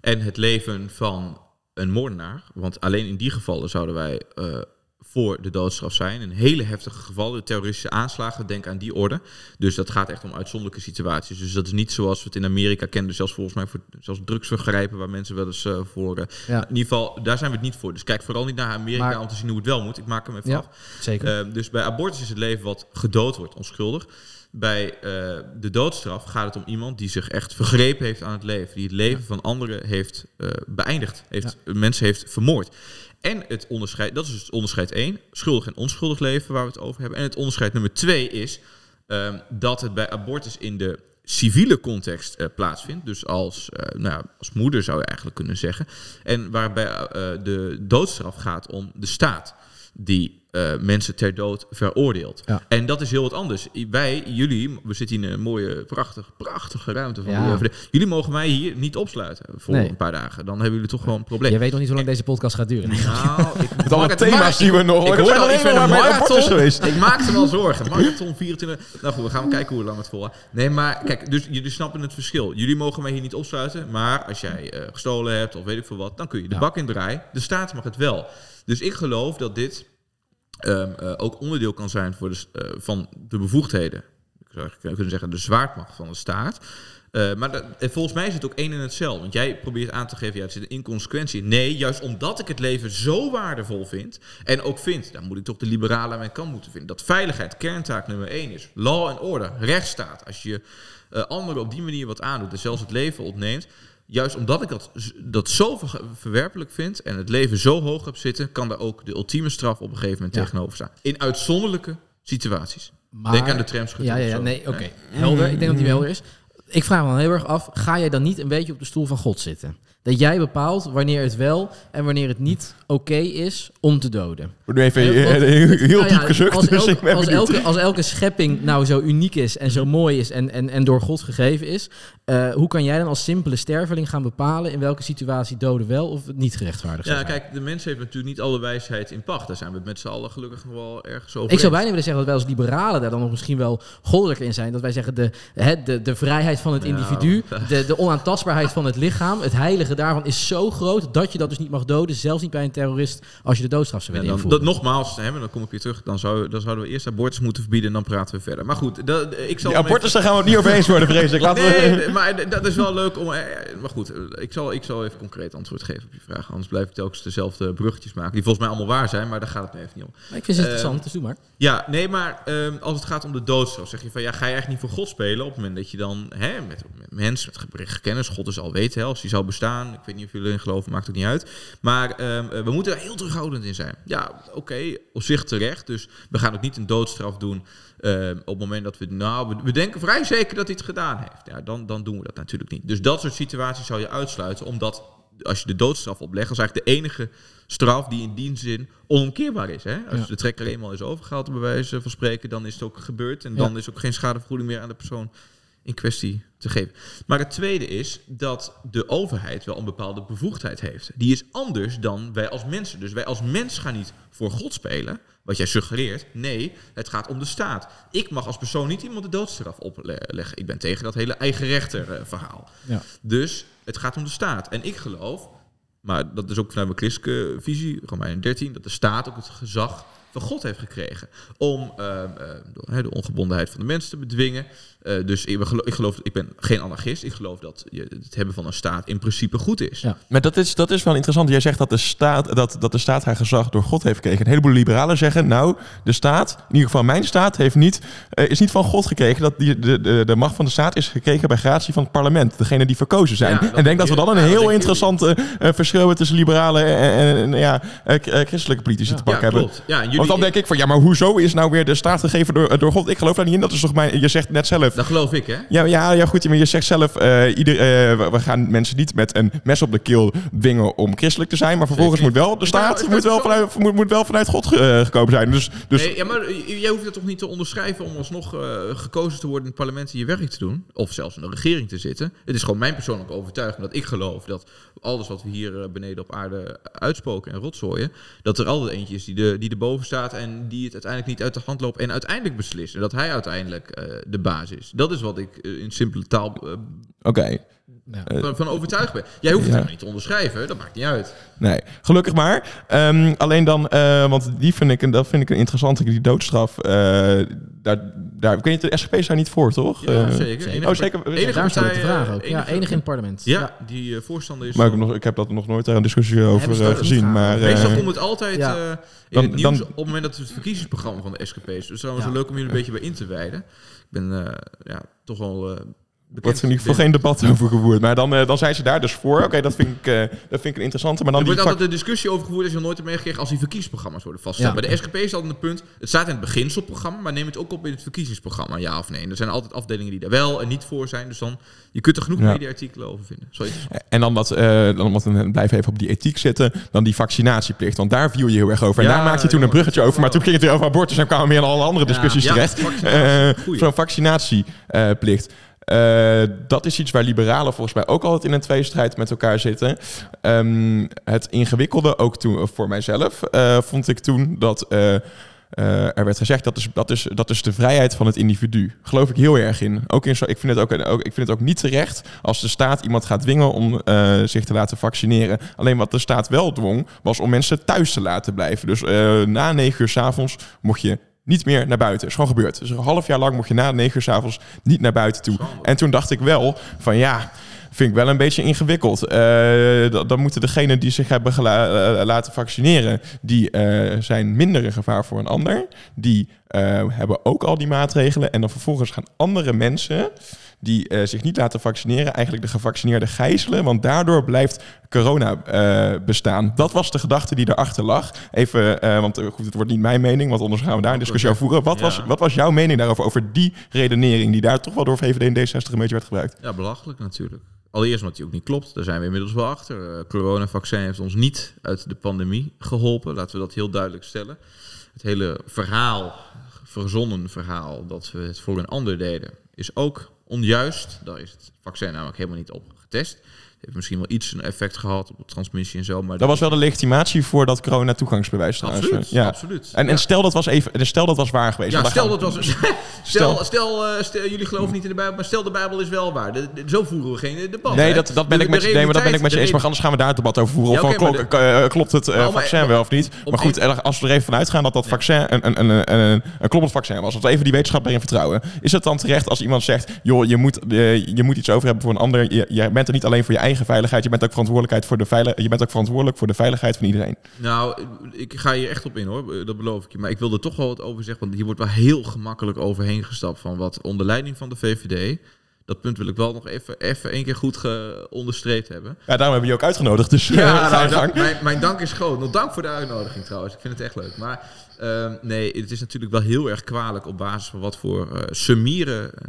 En het leven van een moordenaar, want alleen in die gevallen zouden wij eh, voor de doodstraf zijn. In hele heftige gevallen, de terroristische aanslagen, denk aan die orde. Dus dat gaat echt om uitzonderlijke situaties. Dus dat is niet zoals we het in Amerika kenden, zelfs volgens mij voor zelfs drugsvergrijpen, waar mensen wel eens eh, voor... eh, Ja. In ieder geval, daar zijn we het niet voor. Dus kijk vooral niet naar Amerika Maar- om te zien hoe het wel moet. Ik maak hem even Ja, af. zeker. Eh, dus bij abortus is het leven wat gedood wordt onschuldig. Bij eh, de doodstraf gaat het om iemand die zich echt vergrepen heeft aan het leven. Die het leven van anderen heeft beëindigd. Heeft, Mensen heeft vermoord. En het onderscheid, dat is dus het onderscheid 1. Schuldig en onschuldig leven waar we het over hebben. En het onderscheid nummer 2 is ehm, dat het bij abortus in de civiele context eh, plaatsvindt. Dus als, eh, nou als moeder zou je eigenlijk kunnen zeggen. En waarbij eh, de doodstraf gaat om de staat die eh, mensen ter dood veroordeelt. Ja. En dat is heel wat anders. Wij, jullie, we zitten in een mooie, prachtig, prachtige ruimte van Ja. de UvD. Jullie mogen mij hier niet opsluiten voor Nee. een paar dagen. Dan hebben jullie toch gewoon een probleem. Je weet nog niet hoe lang deze podcast gaat duren. Nou, ik Met alle maak het- thema's die we nog... Ik Er hoor al iets met een marathon. geweest. Ik maakte me al zorgen. Marathon 24. Nou goed, we gaan kijken hoe lang het volhoudt. Nee, maar kijk, dus jullie snappen het verschil. Jullie mogen mij hier niet opsluiten. Maar als jij eh, gestolen hebt of weet ik veel wat, dan kun je de Ja. bak in draaien. De staat mag het wel. Dus ik geloof dat dit ehm, eh, ook onderdeel kan zijn voor de, eh, van de bevoegdheden. Ik zou kunnen zeggen de zwaardmacht van de staat. Eh, maar volgens mij is het ook één en hetzelfde. Want jij probeert aan te geven, ja, er zit een inconsequentie in. Nee, juist omdat ik het leven zo waardevol vind. En ook vind, dan moet ik toch de liberalen aan mijn kant moeten vinden. Dat veiligheid kerntaak nummer één is. Law and order, rechtsstaat. Als je anderen op die manier wat aandoet en zelfs het leven ontneemt. Juist omdat ik dat, dat zo ver- verwerpelijk vind en het leven zo hoog heb zitten, kan daar ook de ultieme straf op een gegeven moment Ja. tegenover staan. In uitzonderlijke situaties. Maar- Denk aan de tramschutter Ja, ja, ja nee, oké. Helder. Ik denk dat die helder is. Ik vraag me dan heel erg af, ga jij dan niet een beetje op de stoel van God zitten? Dat jij bepaalt wanneer het wel en wanneer het niet oké is om te doden. Nu even heel, want- heel, heel Nou ja, diep gezucht, Als, dus als, elke, als elke schepping nou zo uniek is en zo mooi is en, en, en door God gegeven is, eh, hoe kan jij dan als simpele sterveling gaan bepalen in welke situatie doden wel of niet gerechtvaardigd zou Ja, kijk, de mens heeft natuurlijk niet alle wijsheid in pacht. Daar zijn we met z'n allen gelukkig nog wel ergens over Ik zou bijna willen zeggen dat wij als liberalen daar dan nog misschien wel goddelijker in zijn. Dat wij zeggen de, hè, de, de vrijheid van het Nou. individu, de, de onaantastbaarheid van het lichaam, het heilige daarvan is zo groot dat je dat dus niet mag doden. Zelfs niet bij een terrorist als je de doodstraf zou Ja, willen dat, invoeren. nogmaals, hè, maar dan kom ik weer terug. Dan, zou, dan zouden we eerst abortus moeten verbieden en dan praten we verder. Maar goed, dat, ik zal Die hem abortus, daar gaan we het niet over eens worden, vrees ik. Laten. Nee, maar dat is wel leuk om. eh, Maar goed, ik zal, ik zal even concreet antwoord geven op je vraag. Anders blijf ik telkens dezelfde bruggetjes maken. Die volgens mij allemaal waar zijn, maar daar gaat het me even niet om. Maar ik vind het Eh, interessant, dus doe maar. Ja, nee, maar ehm, als het gaat om de doodstraf, zeg je van ja, ga je eigenlijk niet voor God spelen op het moment dat je dan hè, met, met mensen met gebrek kennis, God is al weten, hè, als die zou bestaan. Ik weet niet of jullie erin geloven, maakt het niet uit. Maar ehm, eh, we moeten daar heel terughoudend in zijn. Ja, oké, op zich terecht. Dus we gaan ook niet een doodstraf doen ehm, op het moment dat we, nou, we, denken vrij zeker dat hij het gedaan heeft. Ja, dan, dan doen we dat natuurlijk niet. Dus dat soort situaties zou je uitsluiten, omdat als je de doodstraf oplegt, dat is eigenlijk de enige straf die in die zin onomkeerbaar is. Hè? Als Ja. de trekker eenmaal is overgehaald, bij wijze van spreken, dan is het ook gebeurd. En Ja. dan is ook geen schadevergoeding meer aan de persoon in kwestie te geven. Maar het tweede is dat de overheid wel een bepaalde bevoegdheid heeft. Die is anders dan wij als mensen. Dus wij als mens gaan niet voor God spelen, wat jij suggereert. Nee, het gaat om de staat. Ik mag als persoon niet iemand de doodstraf opleggen. Ik ben tegen dat hele eigen rechter eh, verhaal. Ja. Dus het gaat om de staat. En ik geloof, maar dat is ook vanuit mijn christelijke visie, Romeinen 13, dat de staat ook het gezag van God heeft gekregen. Om eh, eh, de, de ongebondenheid van de mensen te bedwingen. Eh, dus ik, geloof, ik geloof, ik ben geen anarchist. Ik geloof dat je, het hebben van een staat in principe goed is. Ja. Maar dat is, dat is wel interessant. Jij zegt dat de, staat, dat, dat de staat haar gezag door God heeft gekregen. Een heleboel liberalen zeggen, nou, de staat, in ieder geval mijn staat, heeft niet, eh, is niet van God gekregen. Dat die, de, de, de macht van de staat is gekregen bij gratie van het parlement. Degene die verkozen zijn. Ja, en ik denk dat we dan een ja, heel denken interessante eh, verschil hebben tussen liberalen en, en, en, ja, christelijke politici te pakken hebben. Ja, en jullie Want dan denk ik van, ja, maar hoezo is nou weer de staat gegeven door, door God? Ik geloof daar niet in. Dat is toch mijn... Je zegt net zelf... Dat geloof ik, hè? Ja, ja, ja, goed. Maar je zegt zelf, eh, ieder, eh, we- gaan mensen niet met een mes op de keel dwingen om christelijk te zijn. Maar vervolgens moet wel, de staat nou, moet wel, vanuit, moet, moet wel vanuit God ge- eh, gekomen zijn. Dus, dus Nee, ja, maar jij hoeft het toch niet te onderschrijven om alsnog eh, gekozen te worden in het parlement en je werk te doen. Of zelfs in de regering te zitten. Het is gewoon mijn persoonlijke overtuiging dat ik geloof dat alles wat we hier eh, beneden op aarde uitspoken en rotzooien, dat er altijd eentje is die, de, die erboven staat en die het uiteindelijk niet uit de hand loopt en uiteindelijk beslist. En dat hij uiteindelijk eh, de baas is. Dat is wat ik eh, in simpele taal eh, oké. Ja. van, van overtuigd ben. Jij hoeft het Ja. niet te onderschrijven, dat maakt niet uit. Nee, gelukkig maar. Ehm, alleen dan, eh, want die vind ik, een- dat vind ik een interessante, die doodstraf. eh, daar, daar, ik weet niet, de SGP is daar niet voor, toch? Ja, Eh, zeker. Enige oh, zeker. enige partij, eh, ook. Ja, enige in het parlement. Ja, die eh, voorstander is. Maar ik, heb nog, ik heb dat nog nooit daar een discussie over eh, gezien. Maar? Meestal eh, komt het altijd ja. eh, in Dan- het nieuws dan- op het moment dat het verkiezingsprogramma van de SGP is. Dus trouwens leuk om jullie een beetje bij in te wijden. Ik ben eh, ja, toch wel eh. Wordt er ieder geval geen debat over gevoerd. Maar dan, eh, dan zijn ze daar dus voor. Oké, dat, vind ik, eh, dat vind ik een interessante. Maar dan Er die wordt vak- altijd een discussie over gevoerd als je nog nooit hebt meegekregen als die verkiezingsprogramma's worden vastgesteld. Ja. Bij de SGP is altijd een punt, het staat in het beginselprogramma, maar neem het ook op in het verkiezingsprogramma, ja of nee. Er zijn altijd afdelingen die daar wel en niet voor zijn, dus dan, je kunt er genoeg Ja. mediaartikelen over vinden. Zoiets. En dan dan wat we blijven even op die ethiek zitten, dan die vaccinatieplicht. Want daar viel je heel erg over. En Ja, daar maakte je toen een bruggetje over. Maar toen ging het weer over abortus en kwamen we weer in alle andere discussies terecht. vaccinatie. Zo'n vaccinatieplicht. Eh, dat is iets waar liberalen volgens mij ook altijd in een tweestrijd met elkaar zitten. Ehm, het ingewikkelde, ook toen voor mijzelf, eh, vond ik toen dat eh, eh, er werd gezegd dat is, dat, is, dat is de vrijheid van het individu. Geloof ik heel erg in. Ook in zo, ik, vind het ook, ook, ik vind het ook niet terecht als de staat iemand gaat dwingen om eh, zich te laten vaccineren. Alleen wat de staat wel dwong, was om mensen thuis te laten blijven. Dus eh, na negen uur s'avonds mocht je niet meer naar buiten. is gewoon gebeurd. Dus een half jaar lang mocht je na negen uur s'avonds niet naar buiten toe. En toen dacht ik wel van ja, vind ik wel een beetje ingewikkeld. Eh, dan, moeten degenen die zich hebben gela- eh, laten vaccineren, die eh, zijn minder een gevaar voor een ander. Die hebben ook al die maatregelen. En dan vervolgens gaan andere mensen die eh, zich niet laten vaccineren, eigenlijk de gevaccineerden gijzelen. Want daardoor blijft corona eh, bestaan. Dat was de gedachte die erachter lag. Even, eh, want goed, het wordt niet mijn mening, want anders gaan we daar een discussie over voeren. Wat, Ja. was, wat was jouw mening daarover, over die redenering die daar toch wel door VVD en D60 een beetje werd gebruikt? Ja, belachelijk natuurlijk. Allereerst omdat die ook niet klopt. Daar zijn we inmiddels wel achter. Uh, coronavaccin heeft ons niet uit de pandemie geholpen. Laten we dat heel duidelijk stellen. Het hele verhaal, verzonnen verhaal, dat we het voor een ander deden, is ook onjuist. Daar is het vaccin namelijk helemaal niet op getest. Heeft misschien wel iets een effect gehad op de transmissie en zo. Maar Dat was wel de legitimatie voor dat corona toegangsbewijs trouwens. Absoluut, Ja. absoluut. En, stel dat was even, stel dat was waar geweest. Ja, stel dat was. Stel, stel, eh, stel, jullie geloven niet in de Bijbel, maar stel de Bijbel is wel waar. De- de- zo voeren we geen debat. Nee, hè? dat, dat ben De- ik met je, nee, maar dat ben ik met je eens. Maar anders gaan we daar het debat over voeren. Ja, of van, klok- eh, klopt het eh, maar- vaccin maar- wel of niet? Maar goed, als we er even vanuit gaan dat dat vaccin een, een, een, een, een, kloppend vaccin was. Als we even die wetenschap erin vertrouwen. Is het dan terecht als iemand zegt, joh, je moet, eh, je moet iets over hebben voor een ander. Je, je bent er niet alleen voor je eigen veiligheid. Je bent ook verantwoordelijkheid voor de veilig, je bent ook verantwoordelijk voor de veiligheid van iedereen. Nou, ik ga hier echt op in hoor, dat beloof ik je. Maar ik wil er toch wel wat over zeggen, want hier wordt wel heel gemakkelijk overheen gestapt van wat onder leiding van de VVD. Dat punt wil ik wel nog even, even één keer goed onderstreept hebben. Ja, daarom hebben we je ook uitgenodigd. Dus eh, Ja, ga nou, dank- mijn, mijn dank is groot. Nog dank voor de uitnodiging trouwens. Ik vind het echt leuk. Maar ehm, nee, het is natuurlijk wel heel erg kwalijk op basis van wat voor eh,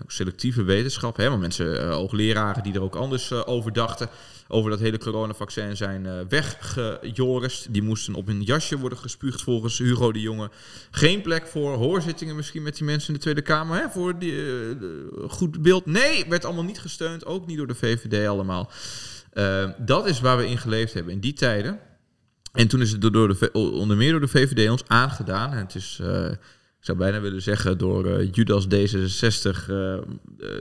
selectieve wetenschap. Hè, maar mensen, eh, hoogleraren die er ook anders over dachten. Over dat hele coronavaccin zijn weggejorist. Die moesten op hun jasje worden gespuugd volgens Hugo de Jonge. Geen plek voor hoorzittingen misschien met die mensen in de Tweede Kamer. Hè, voor die, goed beeld. Nee, werd allemaal niet gesteund. Ook niet door de VVD allemaal. Eh, dat is waar we in geleefd hebben in die tijden. En toen is het door de, onder meer door de VVD ons aangedaan. En het is, eh, ik zou bijna willen zeggen, door eh, Judas D66 eh,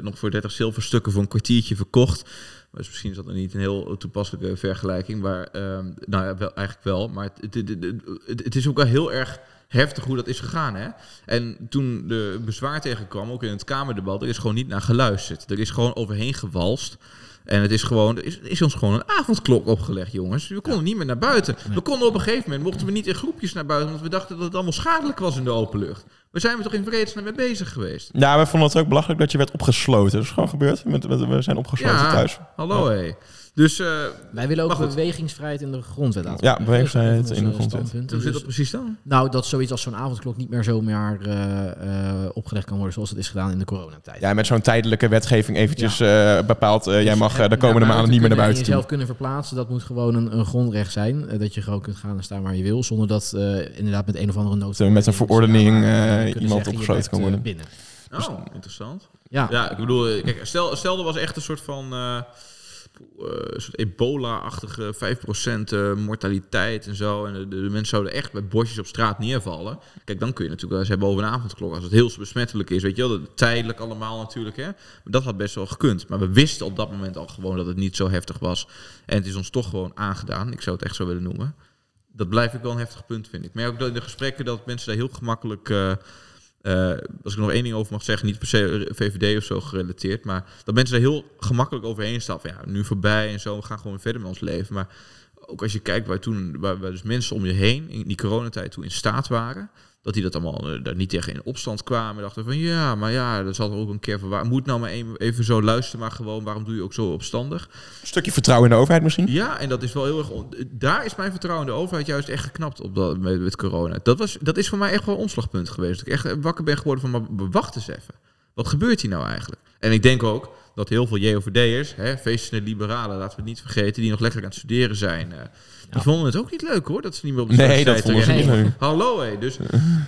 nog voor 30 zilverstukken voor een kwartiertje verkocht. Dus misschien is dat niet een heel toepasselijke vergelijking. Maar ehm, nou ja, wel, eigenlijk wel. Maar het, het is ook wel heel erg heftig hoe dat is gegaan. Hè? En toen de bezwaar tegenkwam, ook in het Kamerdebat, er is gewoon niet naar geluisterd. Er is gewoon overheen gewalst. En het is gewoon, is, is ons gewoon een avondklok opgelegd, jongens. We konden niet meer naar buiten. We konden op een gegeven moment, mochten we niet in groepjes naar buiten, want we dachten dat het allemaal schadelijk was in de open lucht. Waar zijn we toch in vredesnaam mee bezig geweest? Ja, we vonden het ook belachelijk dat je werd opgesloten. Dat is gewoon gebeurd. We zijn opgesloten thuis. hallo hé. Dus uh, Wij willen ook bewegingsvrijheid in de grondwet laten. Ja, bewegingsvrijheid in de grondwet. Hoe zit dat dus- precies dan? Nou, dat zoiets als zo'n avondklok niet meer zomaar uh, uh, opgelegd kan worden zoals het is gedaan in de coronatijd. Ja, met zo'n tijdelijke wetgeving eventjes ja. bepaald, dus jij mag de komende maanden niet meer naar buiten. En jezelf kunnen verplaatsen, dat moet gewoon een, een grondrecht zijn. dat je gewoon kunt gaan en staan waar je wil, zonder dat inderdaad met een of andere nood... Met een verordening iemand opgesloten kan worden. binnen. Oh, interessant. Ja. ja, ik bedoel, kijk, stel, stel er was echt een soort van uh, soort ebola-achtige 5% uh, mortaliteit en zo. En de, mensen zouden echt bij bosjes op straat neervallen. Kijk, dan kun je natuurlijk wel eens hebben over een avondklok. Als het heel besmettelijk is, weet je wel. Tijdelijk allemaal natuurlijk, hè. Maar dat had best wel gekund. Maar we wisten op dat moment al gewoon dat het niet zo heftig was. En het is ons toch gewoon aangedaan. Ik zou het echt zo willen noemen. Dat blijf ik wel een heftig punt, vind ik. Maar ook in de gesprekken dat mensen daar heel gemakkelijk... Uh, uh, als ik nog één ding over mag zeggen, niet per se VVD of zo gerelateerd, maar dat mensen er heel gemakkelijk overheen stappen. Ja, nu voorbij en zo, we gaan gewoon verder met ons leven. Maar ook als je kijkt waar toen, waar, dus mensen om je heen in die coronatijd toe in staat waren, dat die dat allemaal uh, daar niet tegen in opstand kwamen. Dachten van ja, maar ja, dat zal er ook een keer verwaar. Moet nou maar even zo luisteren, maar gewoon waarom doe je ook zo opstandig? Een stukje vertrouwen in de overheid misschien? Ja, en dat is wel heel erg. Daar is mijn vertrouwen in de overheid juist echt geknapt op dat, met, met corona. Dat, was, dat is voor mij echt wel een omslagpunt geweest. Dat ik echt wakker ben geworden van, maar wacht eens even. Wat gebeurt hier nou eigenlijk? En ik denk ook dat heel veel JOVD'ers, feestende liberalen, laten we het niet vergeten, die nog lekker aan het studeren zijn. Uh, die vonden het ook niet leuk hoor, dat ze niet meer op de Nee, dat vonden ze niet leuk. Hallo hé, dus,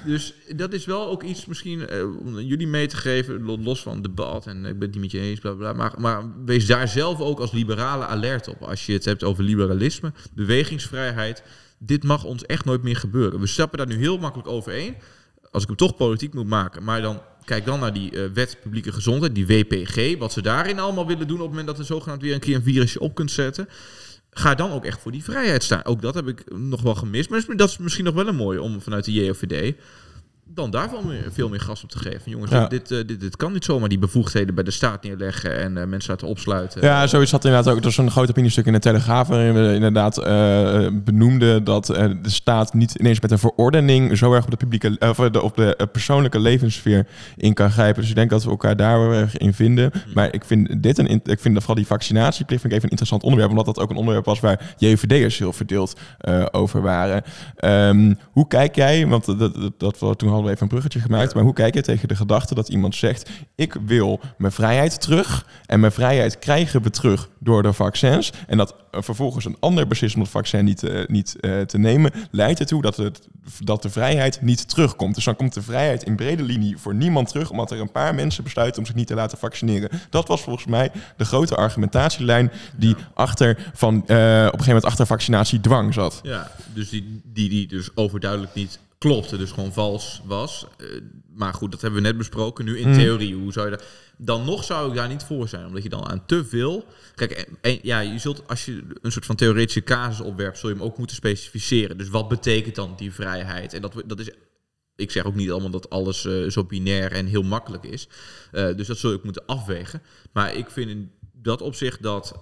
dus dat is wel ook iets misschien uh, om jullie mee te geven, los van debat en ik ben het niet met je eens, bla bla. Maar, maar wees daar zelf ook als liberale alert op. Als je het hebt over liberalisme, bewegingsvrijheid, dit mag ons echt nooit meer gebeuren. We stappen daar nu heel makkelijk overheen. Als ik hem toch politiek moet maken, maar dan kijk dan naar die uh, wet publieke gezondheid, die WPG, wat ze daarin allemaal willen doen op het moment dat er zogenaamd weer een keer een virusje op kunt zetten ga dan ook echt voor die vrijheid staan. Ook dat heb ik nog wel gemist. Maar dat is misschien nog wel een mooie om vanuit de JOVD dan daar veel meer, gas op te geven. Jongens, dit, uh, dit, dit kan niet zomaar die bevoegdheden bij de staat neerleggen en uh, mensen laten opsluiten. Ja, zoiets had inderdaad ook. Er was een groot opiniestuk in de Telegraaf waarin we inderdaad uh, benoemden dat de staat niet ineens met een verordening zo erg op de publieke of de, op de persoonlijke levenssfeer in kan grijpen. Dus ik denk dat we elkaar daar wel erg in vinden. Hmm. Maar ik vind dit een, ik vind vooral die vaccinatieplicht vind ik even een interessant onderwerp, omdat dat ook een onderwerp was waar JVD'ers heel verdeeld over waren. Um, hoe kijk jij, want dat, dat, dat we toen hadden even een bruggetje gemaakt. Maar hoe kijk je tegen de gedachte dat iemand zegt: Ik wil mijn vrijheid terug. En mijn vrijheid krijgen we terug door de vaccins. En dat vervolgens een ander beslist om het vaccin niet, uh, niet uh, te nemen, leidt ertoe dat, het, dat de vrijheid niet terugkomt. Dus dan komt de vrijheid in brede linie voor niemand terug, omdat er een paar mensen besluiten om zich niet te laten vaccineren. Dat was volgens mij de grote argumentatielijn die achter van, uh, op een gegeven moment achter vaccinatiedwang zat. Ja, dus die, die, die dus overduidelijk niet klopte, dus gewoon vals was. Uh, maar goed, dat hebben we net besproken. Nu in mm. theorie, hoe zou je dat... Dan nog zou ik daar niet voor zijn, omdat je dan aan te veel... Kijk, en, ja, je zult als je een soort van theoretische casus opwerpt, zul je hem ook moeten specificeren. Dus wat betekent dan die vrijheid? En dat, dat is ik zeg ook niet allemaal dat alles uh, zo binair en heel makkelijk is. Uh, dus dat zul je ook moeten afwegen. Maar ik vind in dat opzicht dat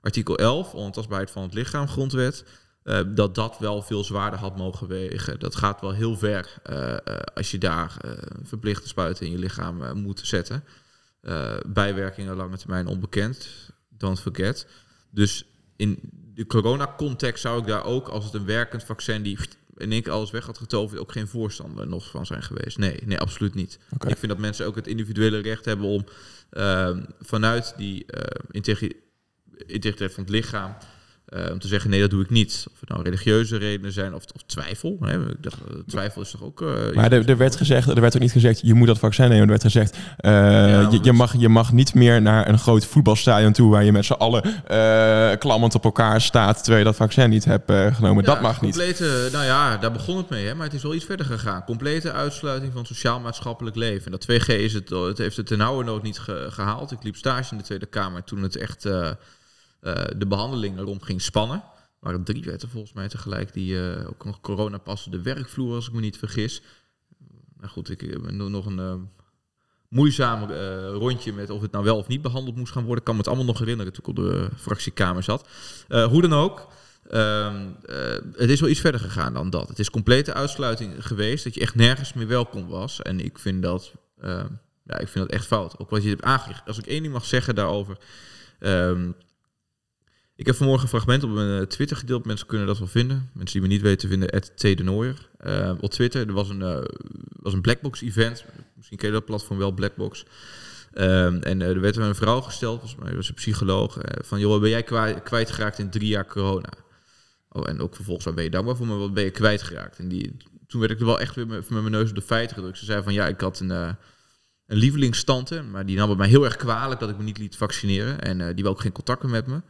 artikel 11, ontastbaarheid van het lichaam, grondwet, uh, dat dat wel veel zwaarder had mogen wegen. Dat gaat wel heel ver uh, uh, als je daar verplichte spuiten in je lichaam moet zetten. bijwerkingen lange termijn onbekend, don't forget. Dus in de corona-context zou ik daar ook, als het een werkend vaccin die in één keer alles weg had getoverd, ook geen voorstander nog van zijn geweest. Nee, nee, absoluut niet. Okay. Ik vind dat mensen ook het individuele recht hebben om ehm, vanuit die integriteit van het lichaam om te zeggen, nee, dat doe ik niet. Of het nou religieuze redenen zijn of, of twijfel. Hè. Ik dacht, uh, twijfel is toch ook... Uh, maar er, er, werd gezegd, er werd ook niet gezegd, je moet dat vaccin nemen. Er werd gezegd, ja, je, je, mag, je mag niet meer naar een groot voetbalstadion toe... waar je met z'n allen klammend op elkaar staat... terwijl je dat vaccin niet hebt genomen. Ja, dat mag complete, niet. Nou ja, daar begon het mee. Hè, maar het is wel iets verder gegaan. Complete uitsluiting van sociaal-maatschappelijk leven. En dat 2G is het, het heeft het ten nauwe nood niet ge, gehaald. Ik liep stage in de Tweede Kamer toen het echt... Uh, de behandeling erom ging spannen. Er waren drie wetten volgens mij tegelijk die uh, ook nog corona passen. De werkvloer, als ik me niet vergis. Nou goed, ik heb nog een moeizaam rondje met of het nou wel of niet behandeld moest gaan worden. Ik kan me het allemaal nog herinneren toen ik op de fractiekamer zat. hoe dan ook. Ehm, het is wel iets verder gegaan dan dat. Het is complete uitsluiting geweest dat je echt nergens meer welkom was. En ik vind dat, ehm, ja, ik vind dat echt fout. Ook wat je hebt aangegeven. Als ik één ding mag zeggen daarover. Um, Ik heb vanmorgen een fragment op mijn eh, Twitter gedeeld. Mensen kunnen dat wel vinden. Mensen die me niet weten vinden, T. Uh, op Twitter, er was een, uh, was een Blackbox event. Misschien ken je dat platform wel, Blackbox. Um, en er werd een vrouw gesteld, volgens mij was een psycholoog, van joh, ben jij kwijt, kwijtgeraakt in drie jaar corona? Oh, en ook vervolgens, waar ben je dankbaar voor, maar wat ben je kwijtgeraakt? En die, toen werd ik er wel echt weer met, mijn neus op de feiten gedrukt. Ze zei van ja, ik had een, een lievelingstante, maar die nam het mij heel erg kwalijk dat ik me niet liet vaccineren. En die wil ook geen contact met me.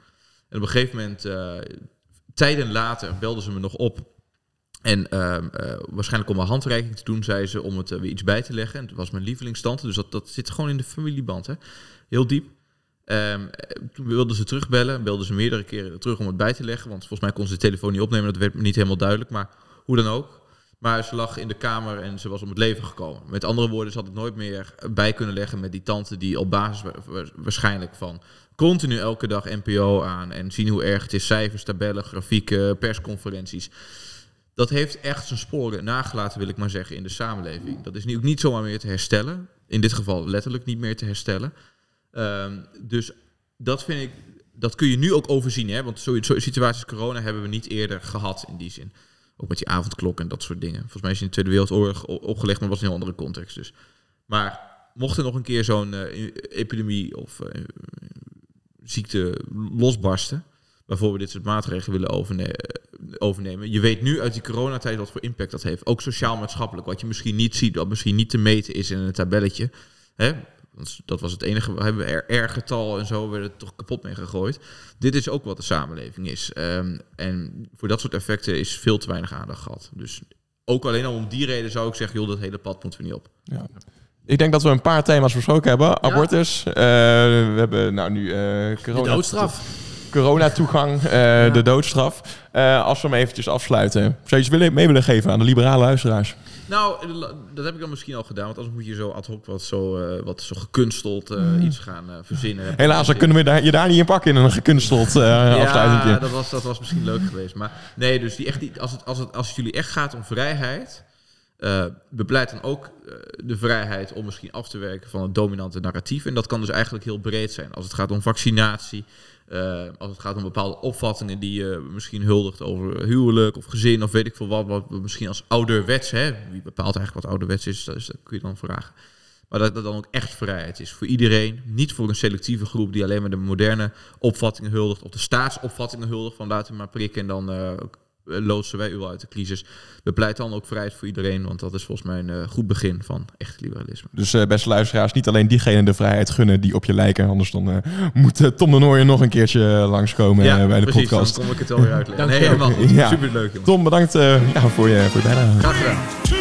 En op een gegeven moment, uh, tijden later, belden ze me nog op. En waarschijnlijk om een handreiking te doen, zei ze om het weer iets bij te leggen. En het was mijn lievelingstante, dus dat, dat zit gewoon in de familieband, hè? heel diep. Um, toen wilden ze terugbellen, belden ze meerdere keren terug om het bij te leggen. Want volgens mij kon ze de telefoon niet opnemen, dat werd me niet helemaal duidelijk. Maar hoe dan ook. Maar ze lag in de kamer en ze was om het leven gekomen. Met andere woorden, ze had het nooit meer bij kunnen leggen met die tante die op basis waarschijnlijk van continu elke dag NPO aan en zien hoe erg het is, cijfers, tabellen, grafieken, persconferenties. Dat heeft echt zijn sporen nagelaten, wil ik maar zeggen, in de samenleving. Dat is nu ook niet zomaar meer te herstellen. In dit geval letterlijk niet meer te herstellen. Um, dus dat vind ik, dat kun je nu ook overzien. Hè? Want zo'n situaties corona hebben we niet eerder gehad in die zin. Ook met die avondklok en dat soort dingen. Volgens mij is in de Tweede Wereldoorlog opgelegd, maar was een andere context. Dus. Maar mocht er nog een keer zo'n uh, epidemie of uh, ziekte losbarsten, waarvoor we dit soort maatregelen willen overne overnemen. Je weet nu uit die coronatijd wat voor impact dat heeft. Ook sociaal-maatschappelijk. Wat je misschien niet ziet, wat misschien niet te meten is in een tabelletje. Hè? Dat was het enige. We hebben er R-getal en zo werden toch kapot mee gegooid. Dit is ook wat de samenleving is. Um, en voor dat soort effecten is veel te weinig aandacht gehad. Dus ook alleen al om die reden zou ik zeggen, joh, dat hele pad moeten we niet op. Ja. Ik denk dat we een paar thema's besproken hebben. Abortus. Ja. Uh, we hebben nou nu uh, corona. De doodstraf. Corona-toegang, uh, ja. de doodstraf. als we hem eventjes afsluiten. Zou je iets mee willen geven aan de liberale luisteraars? Nou, dat heb ik dan misschien al gedaan. Want anders moet je zo ad hoc wat zo, uh, wat zo gekunsteld uh, iets gaan verzinnen. Helaas, dan kunnen we daar, je daar niet in pakken in een gekunsteld ja, dat was, dat was misschien leuk geweest. Maar nee, dus die echt, die, als, het, als, het, als het jullie echt gaat om vrijheid... bepleit dan ook de vrijheid om misschien af te werken van het dominante narratief. En dat kan dus eigenlijk heel breed zijn. Als het gaat om vaccinatie, uh, als het gaat om bepaalde opvattingen die je misschien huldigt over huwelijk of gezin of weet ik veel wat, wat misschien als ouderwets, hè, wie bepaalt eigenlijk wat ouderwets is, dat, is, dat kun je dan vragen. Maar dat dat dan ook echt vrijheid is voor iedereen, niet voor een selectieve groep die alleen maar de moderne opvattingen huldigt of de staatsopvattingen huldigt van laten maar prikken en dan uh, eh, loodsen wij u uit de crisis. We pleiten dan ook vrijheid voor iedereen, want dat is volgens mij een uh, goed begin van echt liberalisme. Dus uh, beste luisteraars, niet alleen diegenen de vrijheid gunnen die op je lijken, anders dan uh, moet Tom de Nooijen nog een keertje langskomen ja, bij de precies, podcast. dan kom ik het wel weer uitleggen. nee, helemaal goed. Ja. Superleuk. Tom, bedankt ja, voor, je, voor je bijdrage. Graag gedaan.